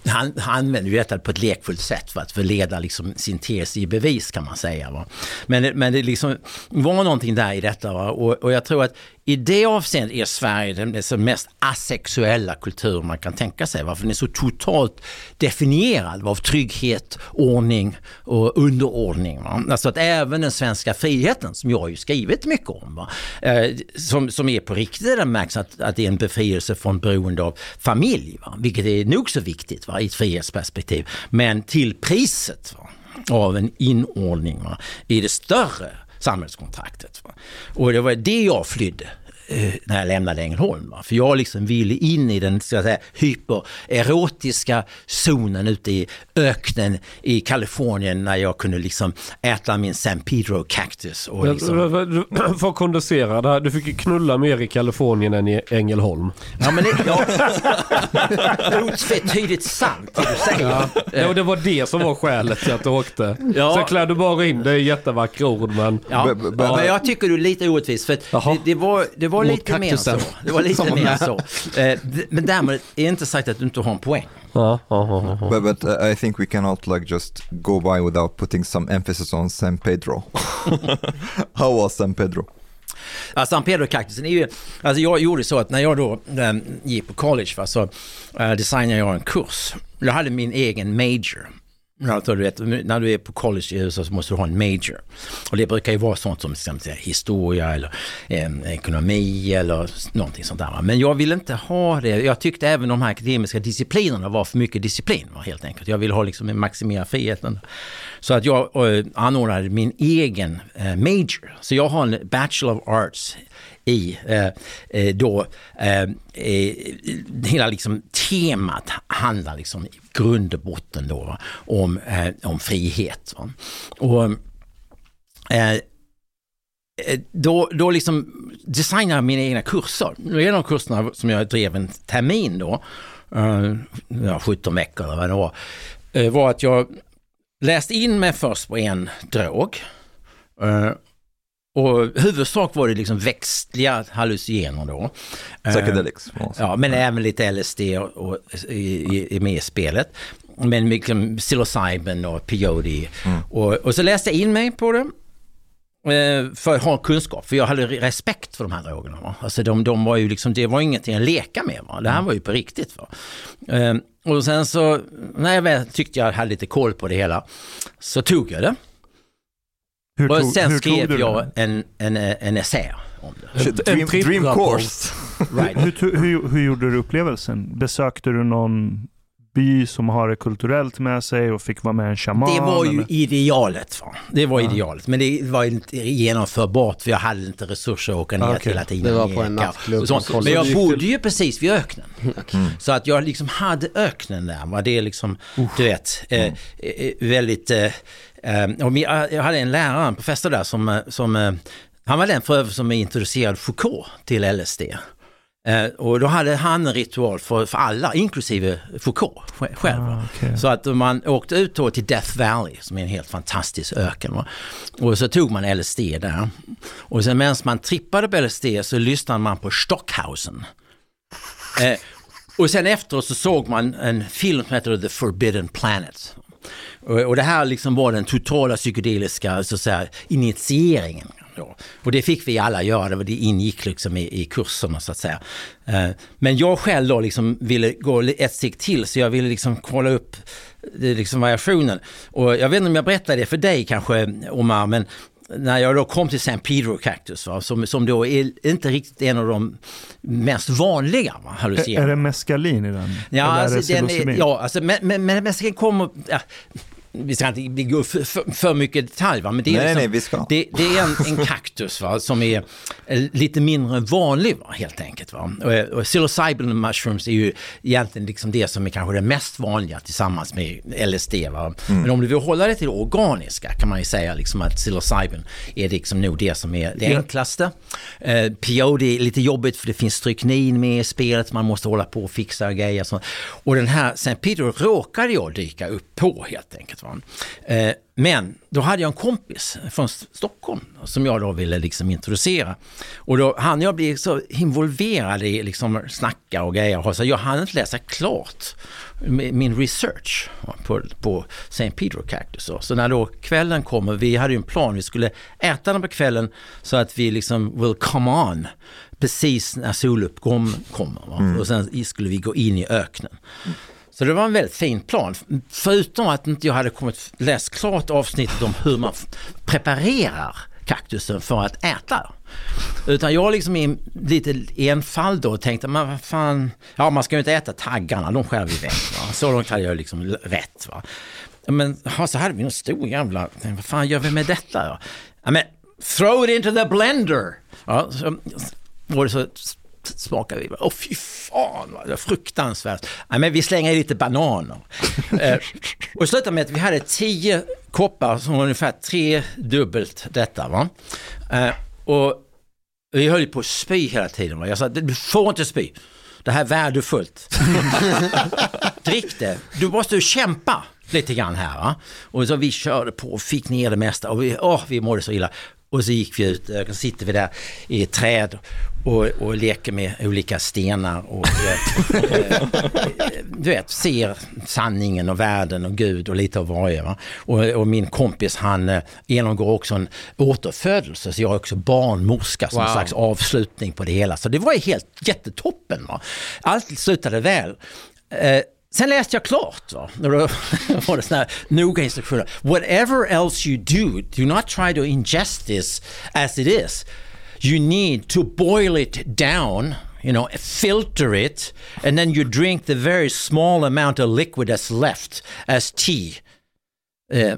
han, han använder ju detta på ett lekfullt sätt för att förleda liksom sin tes i bevis kan man säga. Va? Men, men det liksom var någonting där i detta va? Och, och jag tror att i det avseendet är Sverige den mest asexuella kultur man kan tänka sig. Varför den är så totalt definierad av trygghet, ordning och underordning. Va? Alltså att även den svenska friheten, som jag har ju skrivit mycket om, va? Eh, som, som är på riktigt, den märks att, att det är en befrielse från beroende av familj, va? vilket är nog så viktigt va? i ett frihetsperspektiv. Men till priset va? av en inordning va? i det större samhällskontraktet. Och det var det jag flydde när jag lämnade Ängelholm. Va? För jag liksom ville in i den så att säga, hypererotiska zonen ute i öknen i Kalifornien när jag kunde liksom äta min San Pedro cactus. Och liksom... För att kondensera det här, du fick ju knulla mer i Kalifornien än i Ängelholm. Ja men det, ja, otvetydigt sant det du säger. Ja. ja, det var det som var skälet till att du åkte. Ja. Sen klär du bara in det i jättevackra ord men... Ja. ja. men jag tycker du är lite orättvis för det, det, var, det var lite mer så. Det var lite mer så. Eh, men därmed är inte sagt att du inte har en poäng. but, but uh, I think we cannot like just go by without putting some emphasis on San Pedro. *laughs* How was San Pedro? Ja, San Pedro-kaktusen är ju, alltså jag gjorde så att när jag då ähm, gick på college va, så äh, designade jag en kurs. Jag hade min egen major Alltså, du vet, när du är på college i USA så måste du ha en major. Och det brukar ju vara sånt som exempelvis historia eller eh, ekonomi eller någonting sånt där. Men jag ville inte ha det. Jag tyckte även de här akademiska disciplinerna var för mycket disciplin helt enkelt. Jag ville ha liksom en maximera friheten. Så att jag eh, anordnade min egen eh, major. Så jag har en Bachelor of Arts i eh, eh då eh, eh, hela liksom temat handlar liksom i grund och botten då om, eh, om frihet. Va? Och då, då liksom designar jag mina egna kurser. En av kurserna som jag drev en termin då, ja, 17 veckor eller vad det var, var att jag läste in mig först på en drog Eh, och huvudsak var det liksom växtliga hallucinogener då. Eh, Psychedelics. Ja, men även lite LSD och, och, i, i, med i spelet. Men liksom psilocybin och peyote. Mm. Och, och så läste jag in mig på det eh, för att ha kunskap, för jag hade respekt för de här drogerna. Va? Alltså de, de var ju liksom, det var ingenting att leka med. Va? Det här mm. var ju på riktigt. Va? Eh, och sen så, när jag väl tyckte jag hade lite koll på det hela, så tog jag det. Hur och sen skrev jag en, en, en essä om det. Dream, dream course. right. hur, hur, hur gjorde du upplevelsen? Besökte du någon by som har det kulturellt med sig och fick vara med en shaman? Det var ju eller? idealet. Va? Det var ja. idealet. Men det var inte genomförbart för jag hade inte resurser att åka ner okay. till Latinamerika. Det var på en nattklubb. Men jag bodde ju precis vid öknen. *laughs* Mm. Så att jag liksom hade öknen där. Va? Det är liksom, uh. du vet, eh, mm. eh, väldigt... Eh, eh och jag hade en lärare, en professor där som, eh, som eh, han var den för övrigt som introducerade Foucault till LSD. Eh, och då hade han en ritual för, för alla, inklusive Foucault själv. Ah, okay. Så att man åkte ut då till Death Valley, som är en helt fantastisk öken. Va? Och så tog man LSD där. Och sen medan man trippade på LSD så lyssnade man på Stockhausen. Eh, och sen efteråt så såg man en film som heter The Forbidden Planet. Och, och det här liksom var den totala psykedeliska så att säga, initieringen då. Och det fick vi alla göra, det ingick liksom i, i kurserna så att säga. Eh, men jag själv då liksom ville gå ett steg till så jag ville liksom kolla upp det liksom variationen. Och jag vet inte om jag berättade det för dig kanske Omar, men när jag då kom till St. Peter Cactus, va, som, som då är inte riktigt en av de mest vanliga hallucineringarna. Är det meskalin i den? Ja, alltså, den är, ja alltså, men, men, men meskalin kommer... Ja, vi ska inte gå för, för, mycket detalj, va? men det är, nej, liksom, nej, vi ska. Det, det är en, en kaktus va? som är lite mindre vanlig va? helt enkelt. Va? Och, och psilocybin mushrooms är ju egentligen liksom det som är kanske det mest vanliga tillsammans med LSD. Va? Mm. Men om du vill hålla det till det organiska kan man ju säga liksom att psilocybin är liksom nog det som är det enklaste. Eh, peyote är lite jobbigt för det finns stryknin med i spelet, man måste hålla på och fixa grejer. Och, och den här St. Peter råkade jag dyka upp på helt enkelt. Eh, men då hade jag en kompis från Stockholm som jag då ville liksom introducera. Och då hann jag bli så involverad i liksom snacka och grejer. Så jag hann inte läsa klart min research på, på St. Peter Cactus. Så när då kvällen kommer, vi hade ju en plan, vi skulle äta den på kvällen så att vi liksom will come on precis när soluppgången kommer. Mm. Och sen skulle vi gå in i öknen. Så det var en väldigt fin plan. Förutom att inte jag hade kommit läst klart avsnittet om hur man preparerar kaktusen för att äta. Utan jag liksom i lite enfald då tänkte, men vad fan, ja man ska ju inte äta taggarna, de skär vi väck. Va? Så långt hade jag liksom rätt. Va? Men ha, så hade vi en stor jävla, vad fan gör vi med detta? Ja, men throw it into the blender! Ja, så och så smakar vi. Åh fy fan, vad fruktansvärt. Nej, men vi slänger i lite bananer. *laughs* eh, och slutade med att vi hade tio koppar som var ungefär tre dubbelt detta. Va? Eh, och vi höll på att spy hela tiden. Va? Jag sa, du får inte spy. Det här är värdefullt. *laughs* Drick det. Du måste kämpa lite grann här. Va? Och så vi körde på och fick ner det mesta och vi, åh, vi mådde så illa. Och så gick vi ut, och sitter vi där i ett träd och, och leker med olika stenar och *laughs* du vet, ser sanningen och världen och Gud och lite av varje. Va? Och, och min kompis han eh, genomgår också en återfödelse så jag är också barnmorska som wow. en slags avslutning på det hela. Så det var ju helt jättetoppen. Va? Allt slutade väl. Eh, Sen läste jag klart. Va? Då *laughs* var det såna här noga instruktioner. Whatever else you do, do not try to ingest this as it is. You need to boil it down, you know, filter it, and then you drink the very small amount of liquid that's left as tea. Eh,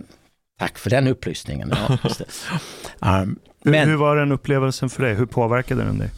tack för den upplysningen. *laughs* Um, men, hur var den upplevelsen för dig? Hur påverkade den dig?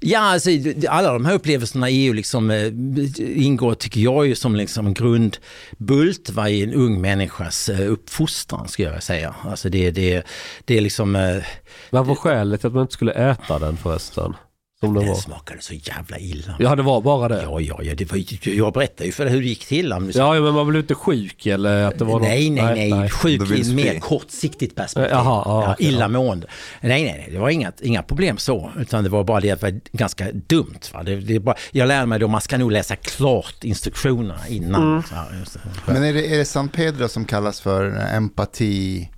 Ja, alltså, alla de här upplevelserna är ju liksom, äh, ingår, tycker jag, ju som liksom en grundbult va, i en ung människas äh, uppfostran, skulle jag säga. Alltså det, det, det är liksom... Äh, Vad var skälet till att man inte skulle äta den förresten? Som det Den var. smakade så jävla illa. Ja, det var bara det. Ja, ja, ja det var, jag berättade ju för dig hur det gick till. Ja, ja, men man blev inte sjuk eller att det var nej, något... nej, nej, Sjuk Du vill i mer spy. kortsiktigt perspektiv. Jaha, ja, ja, okej, illamående. Nej, nej, nej, det var inga, inga problem så. Utan det var bara det att det var ganska dumt. Va? Det, det är bara, jag lärde mig då, man ska nog läsa klart instruktionerna innan. Mm. Så här, just det. Men är det, är det San Pedro som kallas för empati,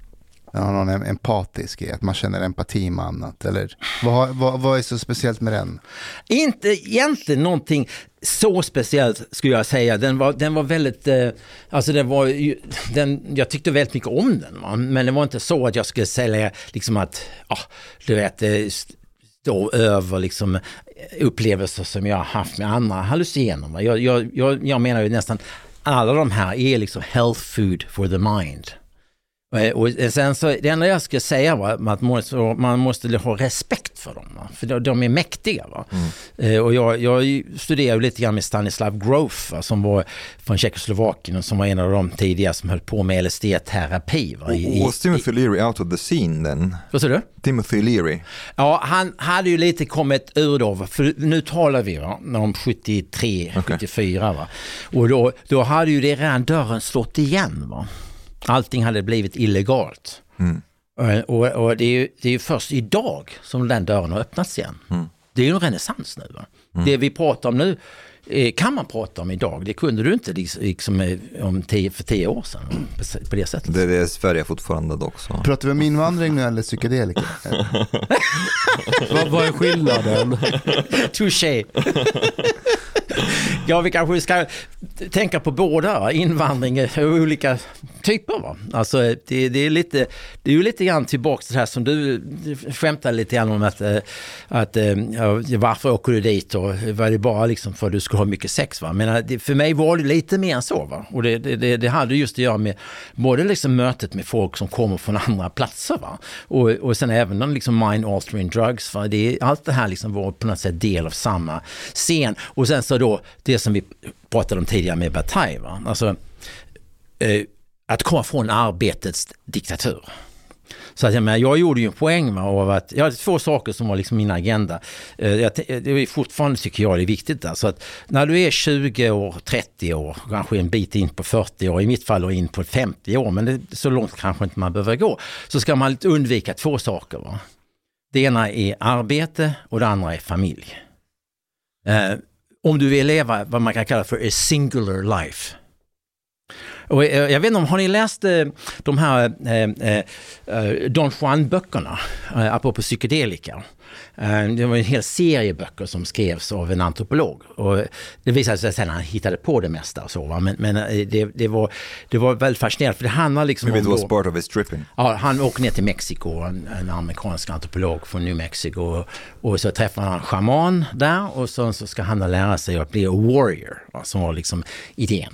ja, någon empatisk i, att man känner empati med annat? Eller vad, vad, vad är så speciellt med den? Inte egentligen någonting så speciellt skulle jag säga. Den var, den var väldigt, eh, alltså den var ju, den, jag tyckte väldigt mycket om den. Va? Men det var inte så att jag skulle säga liksom att, ja, du vet, eh, stå över liksom eh, upplevelser som jag har haft med andra hallucinogener. va. Jag, jag, jag, jag menar ju nästan alla de här är liksom health food for the mind. Eh, Och sen så, det enda jag skulle säga var att man måste, man måste ha respekt för dem. Va? För de, de är mäktiga. Va? Eh, Och jag, jag studerade lite grann med Stanislav Grof va? som var från Tjeckoslovakien och som var en av de tidiga som höll på med LSD-terapi. Va? I, Was Timothy Leary out of the scene then? vad sa du? Timothy Leary? Ja, han hade ju lite kommit ur då, va? för nu talar vi va? om 73, Okej. 74 va. Och då, då hade ju det redan dörren slått igen va. Allting hade blivit illegalt. Mm. Eh, Och, och det, är ju, det är ju först idag som den dörren har öppnats igen. Mm. Det är ju en renässans nu. Va? Det vi pratar om nu eh, kan man prata om idag. Det kunde du inte liksom, eh, om tio, för tio år sedan på det sättet. Det är Sverige fortfarande dock så. Pratar vi om invandring nu eller psykedelika? *laughs* Vad, vad är skillnaden? *laughs* Touché. ja, vi kanske ska tänka på båda, va? invandring och olika typer. Va? Alltså, det, det, är lite, det är ju lite grann tillbaka till det här som du skämtade lite grann om att, eh, att eh, ja, varför åker du dit och var det bara liksom för att du skulle ha mycket sex? Va? Men eh, det, för mig var det lite mer än så. Va? Och det, det, det, det hade just att göra med både liksom mötet med folk som kommer från andra platser va? Och, och sen även liksom mind altering drugs. Va? Det, är- allt det här liksom var på något sätt del av samma scen. Och sen så då det som vi pratade om tidigare med Bataille. Va? Alltså, eh, att komma från arbetets diktatur. Så att jag, menar, jag gjorde ju en poäng av att, jag hade två saker som var liksom min agenda. Eh, jag, det är fortfarande tycker jag det är viktigt. Alltså att när du är 20 år, 30 år, kanske en bit in på 40 år, i mitt fall och in på 50 år, men det, så långt kanske inte man behöver gå, så ska man undvika två saker. Va? Det ena är arbete och det andra är familj. Eh, om du vill leva vad man kan kalla för a singular life. Och eh, jag vet inte om, har ni läst eh, de här eh, eh, eh Don Juan-böckerna, eh, apropå psykedelika? Eh, det var en hel serie böcker som skrevs av en antropolog. Och det visade sig sen att han hittade på det mesta och så, va? men, men eh, det, det, var, det var väldigt fascinerande för det handlar liksom Maybe it om... was då- part of his tripping. Ja, han åker ner till Mexiko, en, en amerikansk antropolog från New Mexico. Och, och så träffar han en shaman där och så, så ska han lära sig att bli a warrior, va, som var liksom idén.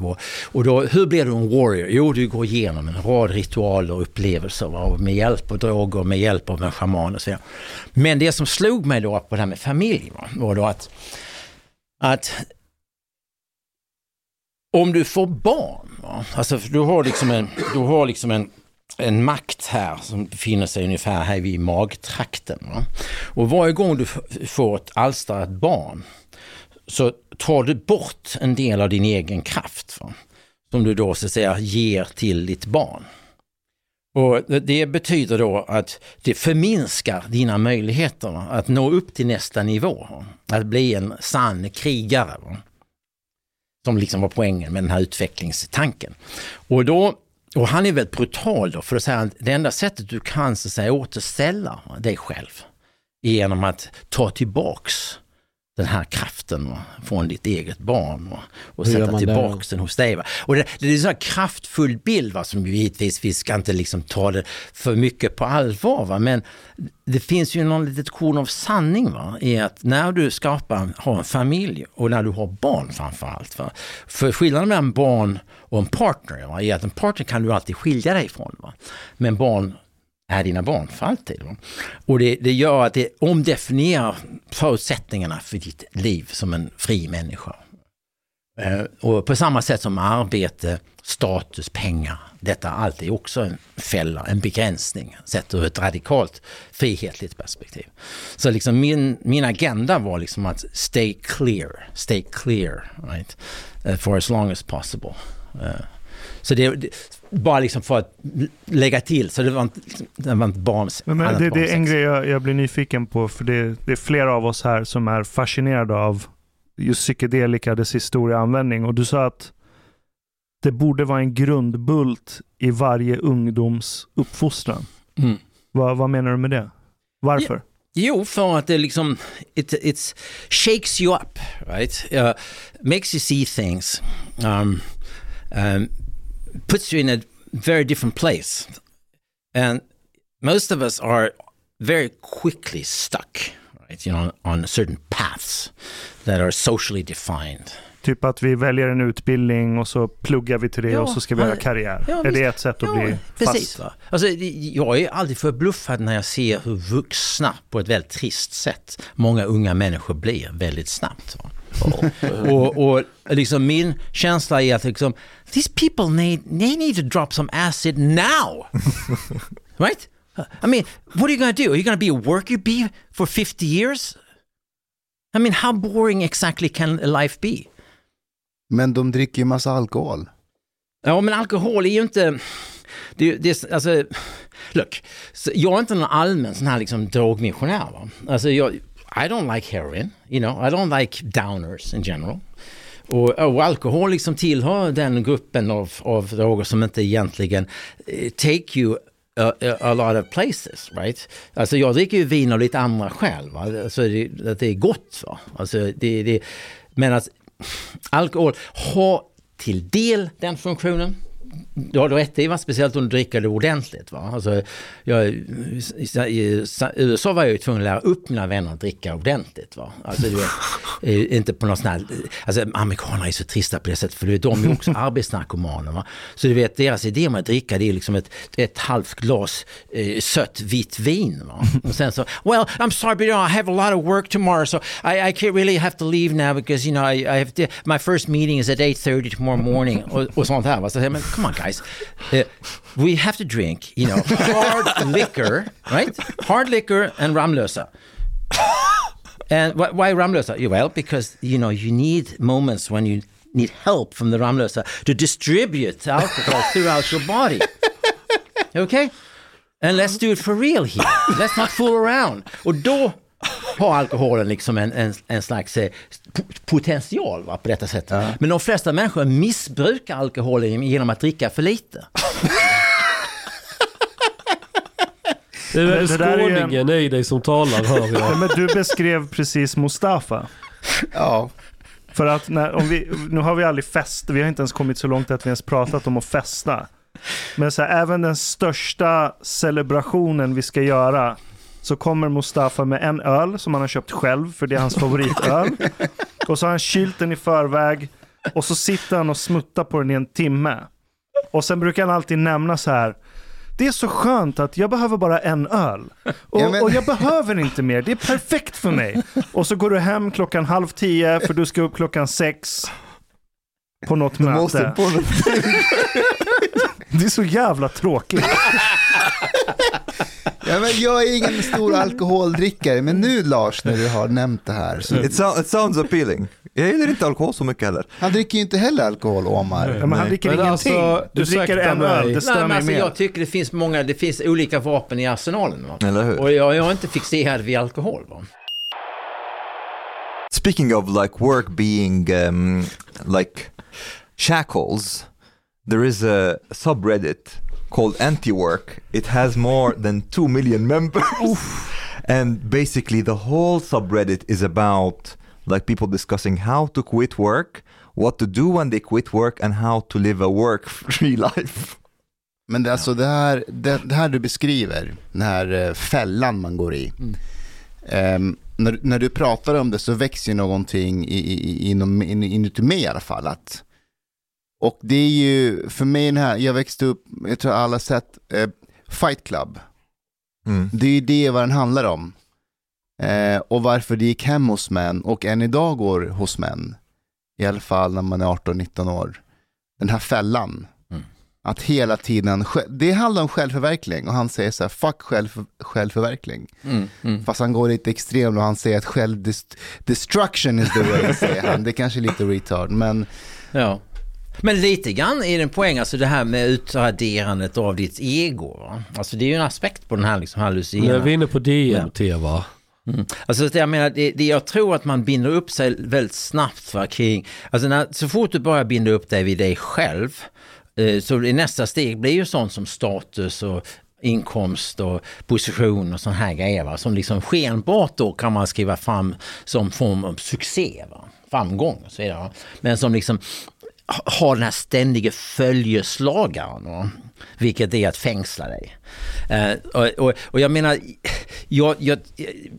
va. Och då, hur blir du en warrior? Jo, du går igenom en rad ritualer och upplevelser va, och med hjälp av droger, med hjälp av en shaman och så vidare. Men det som slog mig då på det här med familj var då att, att om du får barn, alltså du har liksom en, du har liksom en, en makt här som befinner sig ungefär här vid magtrakten. Va? Och varje gång du får ett alstrat barn så tar du bort en del av din egen kraft va? som du då så att säga ger till ditt barn. Och det- betyder då att det förminskar dina möjligheter att nå upp till nästa nivå. Att bli en sann krigare. Som liksom var poängen med den här utvecklingstanken. Och, då, och han är väldigt brutal då, för att säga att det enda sättet du kan så att säga, återställa dig själv är genom att ta tillbaks den här kraften va, från ditt eget barn va, och Hur sätta tillbaks den hos dig. Va. Och det, det är en sån här kraftfull bild va, som givetvis, vi ska inte liksom ta det för mycket på allvar. Va, men det finns ju någon litet korn av sanning va, i att när du skapar, har en familj och när du har barn framförallt. Va, för skillnaden mellan barn och en partner va, är att en partner kan du alltid skilja dig ifrån. Va, men barn är dina barn för alltid. Va? Och det, det gör att det omdefinierar förutsättningarna för ditt liv som en fri människa. Eh, och på samma sätt som arbete, status, pengar, detta allt är också en fälla, en begränsning, sett ur ett radikalt frihetligt perspektiv. Så liksom min, min agenda var liksom att stay clear, stay clear, right? Eh, for as long as possible. Eh, så det, bara liksom för att lägga till, så det var inte, det var inte bara men, men det, det är en grej jag, jag, blir nyfiken på, för det, det är flera av oss här som är fascinerade av just psykedelika, dess historieanvändning. Och du sa att det borde vara en grundbult i varje ungdoms uppfostran. Mm. Va, vad menar du med det? Varför? Ja. Jo, för att det liksom, it it's shakes you up, right? Uh, makes you see things, um, um, puts you in a very different place. And most of us are very quickly stuck, right? You know, on certain paths that are socially defined. Typ att vi väljer en utbildning och så pluggar vi till det ja, och så ska vi göra karriär. Ja, är det ett sätt att ja, bli precis, fast? Alltså, jag är alltid förbluffad när jag ser hur vuxna på ett väldigt trist sätt många unga människor blir väldigt snabbt. och, och liksom min känsla är att liksom, these people need, they need to drop some acid now. *laughs* right? I mean, what are you gonna do? Are you gonna be a worker bee for 50 years? I mean, how boring exactly can life be? Men de dricker ju massa alkohol. Ja, men alkohol är ju inte... Det, det, alltså, look, jag är inte någon allmän sån här liksom drogmissionär. Va? Alltså, jag, I don't like heroin, you know, I don't like downers in general. Och, och alkohol liksom tillhör den gruppen av, av droger som inte egentligen eh, take you a, a, lot of places, right? Alltså jag dricker ju vin av lite andra skäl, va? Alltså det, det är gott. Va? Alltså det, det, men att alkohol har till del den funktionen. Du har rätt i, speciellt om du dricker det ordentligt. Va? Alltså, jag, I USA var jag ju tvungen att lära upp mina vänner att dricka ordentligt. Va? Alltså, du vet, inte på något sånt här, alltså, amerikaner är så trista på det sättet för de är också arbetsnarkomaner. Va? Så du vet, deras idé om att dricka det är liksom ett, ett halvt glas eh, sött vitt vin. Va? Och sen så, well, I'm sorry but you know, I have a lot of work tomorrow so I, I can't really have to leave now because you know I, I have to, my first meeting is at 8.30 tomorrow morning och, och sånt här. Va? Så, men, come on guys, uh, we have to drink, you know, hard *laughs* liquor, right? Hard liquor and Ramlösa. And wh why Ramlösa? Well, because, you know, you need moments when you need help from the Ramlösa to distribute alcohol *laughs* throughout your body. Okay? And let's do it for real here. Let's not fool around. Och då har alkoholen liksom en, en, en slags eh, potential va, på detta sätt. Ja. Men de flesta människor missbrukar alkoholen genom att dricka för lite. Det är skåningen en... i dig som talar hör jag. men du beskrev precis Mustafa. Ja. För att när, om vi, nu har vi aldrig fest, vi har inte ens kommit så långt att vi ens pratat om att festa. Men så här, även den största celebrationen vi ska göra så kommer Mustafa med en öl som han har köpt själv för det är hans favoritöl. *laughs* och så har han kylt den i förväg och så sitter han och smuttar på den i en timme. Och sen brukar han alltid nämna så här. Det är så skönt att jag behöver bara en öl. Och, ja, men... och, jag behöver inte mer, det är perfekt för mig. Och så går du hem klockan halv tio för du ska upp klockan sex. På något du möte. På något... *laughs* det är så jävla tråkigt. *laughs* Ja, men jag är ingen stor alkoholdrickare, men nu Lars, när du har nämnt det här. Så... It, so, it sounds appealing. Jag gillar inte alkohol så mycket heller. Han dricker ju inte heller alkohol, Omar. Ja, men han dricker men ingenting. Alltså, du dricker en öl, det stämmer Nej, alltså, Jag tycker det finns många, det finns olika vapen i arsenalen. Va? Eller hur? Och jag, jag är inte fixerad vid alkohol. Va? Speaking of like work being um, like shackles, there is a subreddit called Anti-Work. It has more than 2 million members. and basically the whole subreddit is about like people discussing how to quit work, what to do when they quit work and how to live a work-free *laughs* life. Men det, alltså det, här, det, det, här du beskriver, den här uh, fällan man går i. Mm. Um, när, när du pratar om det så växer ju någonting i, i, inom, in, inuti mig i alla fall. Att och det är ju, för mig den här, jag växte upp, jag tror alla sett eh, Fight Club. Mm. Det är ju det vad den handlar om. Eh, och varför det gick hem hos män och än idag går hos män. i alla fall när man är 18-19 år. Den här fällan. Mm. Att hela tiden, det handlar om självförverkligning och han säger så här, fuck själv, självförverkligning. Mm, mm. Fast han går lite extrem och han säger att självdestruction is the way, säger han. Det är kanske lite retard, men Ja. Men lite grann är det en poäng, alltså det här med utraderandet av ditt ego. Va? Alltså det är ju en aspekt på den här liksom är hallucineringen. vi inne på DMT va? Mm. Alltså det, jag menar, det, det, jag tror att man binder upp sig väldigt snabbt va, kring, alltså när, så fort du börjar binda upp dig vid dig själv, eh, så i nästa steg blir ju sånt som status och inkomst och position och sån här grejer va, som liksom skenbart då kan man skriva fram som form av succé, va? framgång och så vidare. Men som liksom har den här ständiga följeslagaren. Va? Vilket är att fängsla dig. Eh, och, och, och jag menar, jag, jag,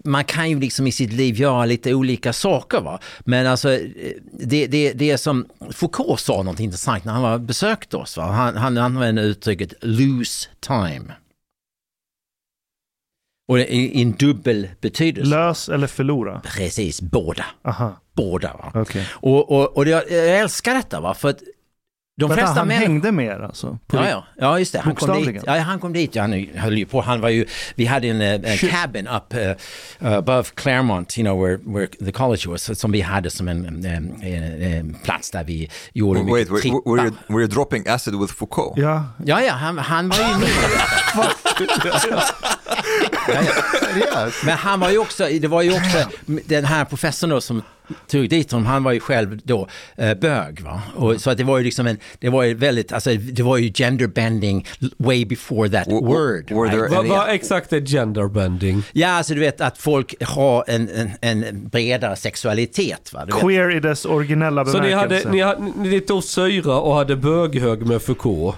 man kan ju liksom i sitt liv göra lite olika saker. Va? Men alltså, eh, det, det, det är som Foucault sa något intressant när han var besökte oss. Va? Han, han använde uttrycket lose time. Och det är i en dubbel betydelse. Lös eller förlora? Precis, båda. Aha, Båda. Va? okej. Och, och, och jag, jag älskar detta va, för att de Vänta, flesta han människor... hängde med er alltså? På Ja, ja, ja, just det. Han kom dit. Ja, han kom dit. Ja, han höll ju på. Han var ju, vi hade en, eh, en cabin up uh, above Claremont, you know, where, where the college was, som vi hade som en, en, en, en plats där vi gjorde Wait, mycket were, trippa. were, you, were you dropping acid with Foucault? Ja, Ja, ja, han, han var ju med. *laughs* *laughs* seriöst. Men han var ju också, det var ju också den här professorn då som tog dit honom, han var ju själv då eh, bög va. Och, så att det var ju liksom en, det var ju väldigt, alltså det var ju gender bending way before that W- word. right? Vad vad exakt är genderbending? Ja, alltså du vet att folk har en, en, en bredare sexualitet va. Du vet. queer i dess originella Så ni, bemärkelse. hade, ni, hade, ni tog syra och hade böghög med Foucault?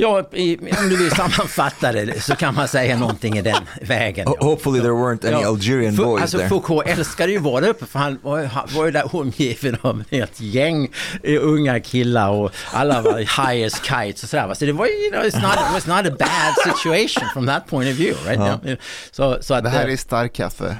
Ja, i, om du vill sammanfatta det så kan man säga någonting i den vägen. Ja. Hopefully there weren't any Ja, Algerian Fu- boys alltså, there. Foucault älskade ju att vara där uppe för han var, han var ju där omgiven av ett gäng eh, unga killar och alla var high as kites och sådär. Så det var ju, you know, it's not, it was not a bad situation from that point of view. Right? Ja. Så, så att, Det här eh, är starkt kaffe.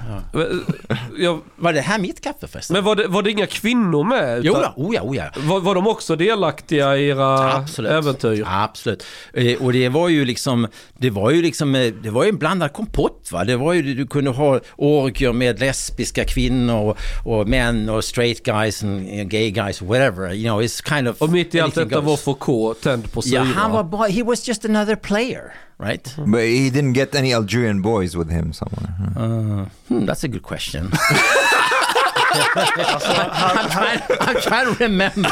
Ja, Var det här mitt kaffe förresten? men var det, var det inga kvinnor med? Jo, ja, oh ja, oh ja. Var, var de också delaktiga i era Absolut. äventyr? Absolut. Eh, Och det var ju liksom, det var ju liksom, eh, det var ju en blandad kompott va. Det var ju, du kunde ha orgier med lesbiska kvinnor och, och män och straight guys and you know, gay guys, whatever. You know, it's kind of... Och mitt i allt detta var. Foucault tänd på syra? Ja, han var bara, he was just another player, right? But he didn't get any Algerian boys with him somewhere. Uh, hmm, that's a good question. *laughs* I'm trying to remember.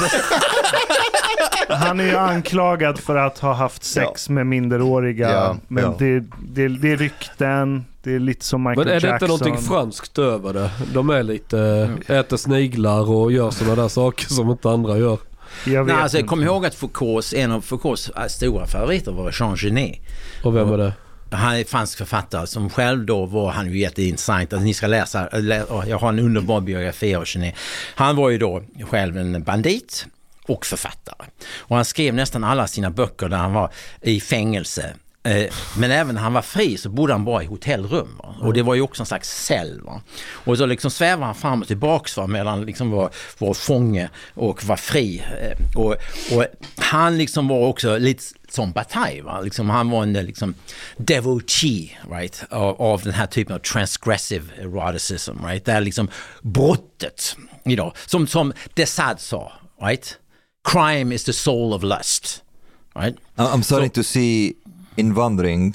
Han är ju anklagad för att ha haft sex med minderåriga. Ja, men ja. Det, det, det är rykten, det är lite som Michael Men är det Jackson. inte någonting franskt över det? De är lite, äter sniglar och gör sådana där saker som inte andra gör. Jag vet Nej, alltså, inte. kom ihåg att Foucaults, en av Foucaults äh, stora favoriter var Jean Genet. Och vem är det? Han är fransk författare som själv då var, han är ju jätteintressant, alltså, ni ska läsa, lä, jag har en underbar biografi av Genet. Han var ju då själv en bandit och författare. Och han skrev nästan alla sina böcker där han var i fängelse. Eh, Men även när han var fri så bodde han bara i hotellrum. Va? Och det var ju också en slags cell. Va? Och så liksom svävar han fram och tillbaks va? mellan liksom var, var fånge och var fri. Eh, Och, och han liksom var också lite som Bataille. Va? Liksom, han var en liksom, devotee right? av, av den här typen av transgressive eroticism. Right? Där liksom brottet, you know, som, som Desade sa, right? crime is the soul of lust. Right? I- I'm starting to see invandring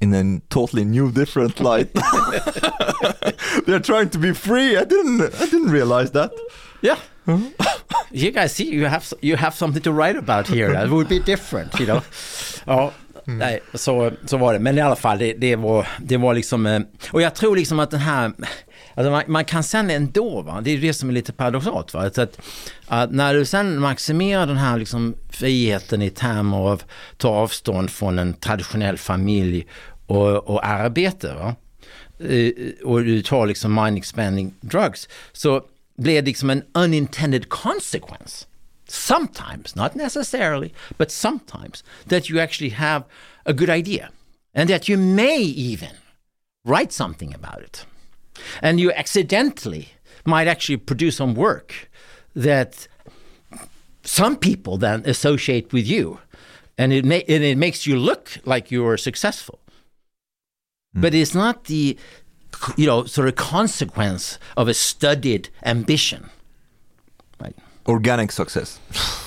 in a totally new, different light. *laughs* They're trying to be free. I didn't. I didn't realize that. Yeah. *laughs* you guys see, you have you have something to write about here. That would be different, you know. *laughs* Ja, nej, så, så var det. Men i alla fall, det, det, var, det var liksom... eh, Och jag tror liksom att den här... Alltså man, man kan sen ändå, va? det är det som är lite paradoxalt. Va? Att, att, att när du sen maximerar den här liksom friheten i termer av ta avstånd från en traditionell familj och, och arbete. Va? Eh, och du tar liksom mind expanding drugs så blir det liksom en unintended consequence. Sometimes, not necessarily, but sometimes that you actually have a good idea and that you may even write something about it. And you accidentally might actually produce some work that some people then associate with you and it, ma- and it makes you look like you are successful. Hmm. But it's not the, you know, sort of consequence of a studied ambition. Organic success. *laughs*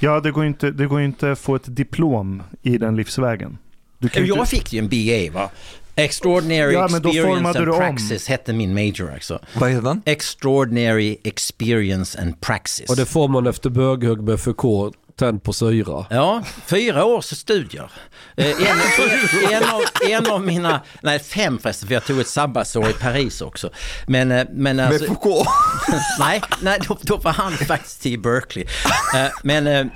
Ja, det går inte, det går inte att få ett diplom i den livsvägen. Du kan Jag inte, fick ju en BA va? Extraordinary Ja, Experience and om. Praxis hette min major alltså. Vad heter den? Extraordinary Experience and Praxis. Och det får man efter böghugg med Foucault, tänd på syra. Ja, fyra års studier. Eh, En, en, *laughs* en, av, en av mina, nej fem förresten, för jag tog ett sabbatsår i Paris också. Men, eh, men Med alltså, Foucault? *laughs* nej, nej då, då var han faktiskt i Berkeley. Eh, Men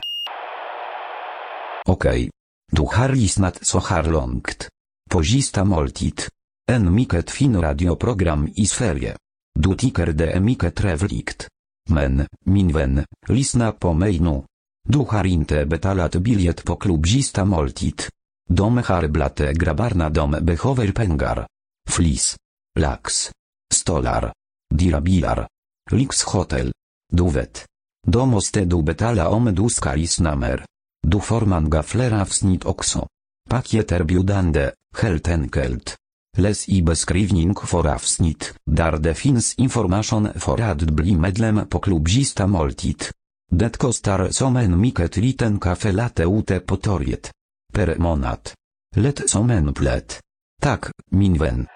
Okej. Du har lyssnat så här långt. På sista måltid. En mycket fin radioprogram i Sverige. Du tycker det är mycket trevligt. Men, min vän, lyssna på mig nu. Du har inte betalat biljett på klubb sista måltid. De har dom grabbarna de behöver pengar. Flis. Lax. Stolar. Dirabilar. Lyxhotel. Du vet. Då måste du betala om du ska lyssna mer. Du får gaflera flera avsnitt också. biudande helt enkelt. Läs i beskrivning för avsnitt, där det finns information för att bli medlem på klubbista måltid. Det kostar som en mycket liten kaffe latte ute på torget. Per månad. Lätt som en plätt. Tack, min vän.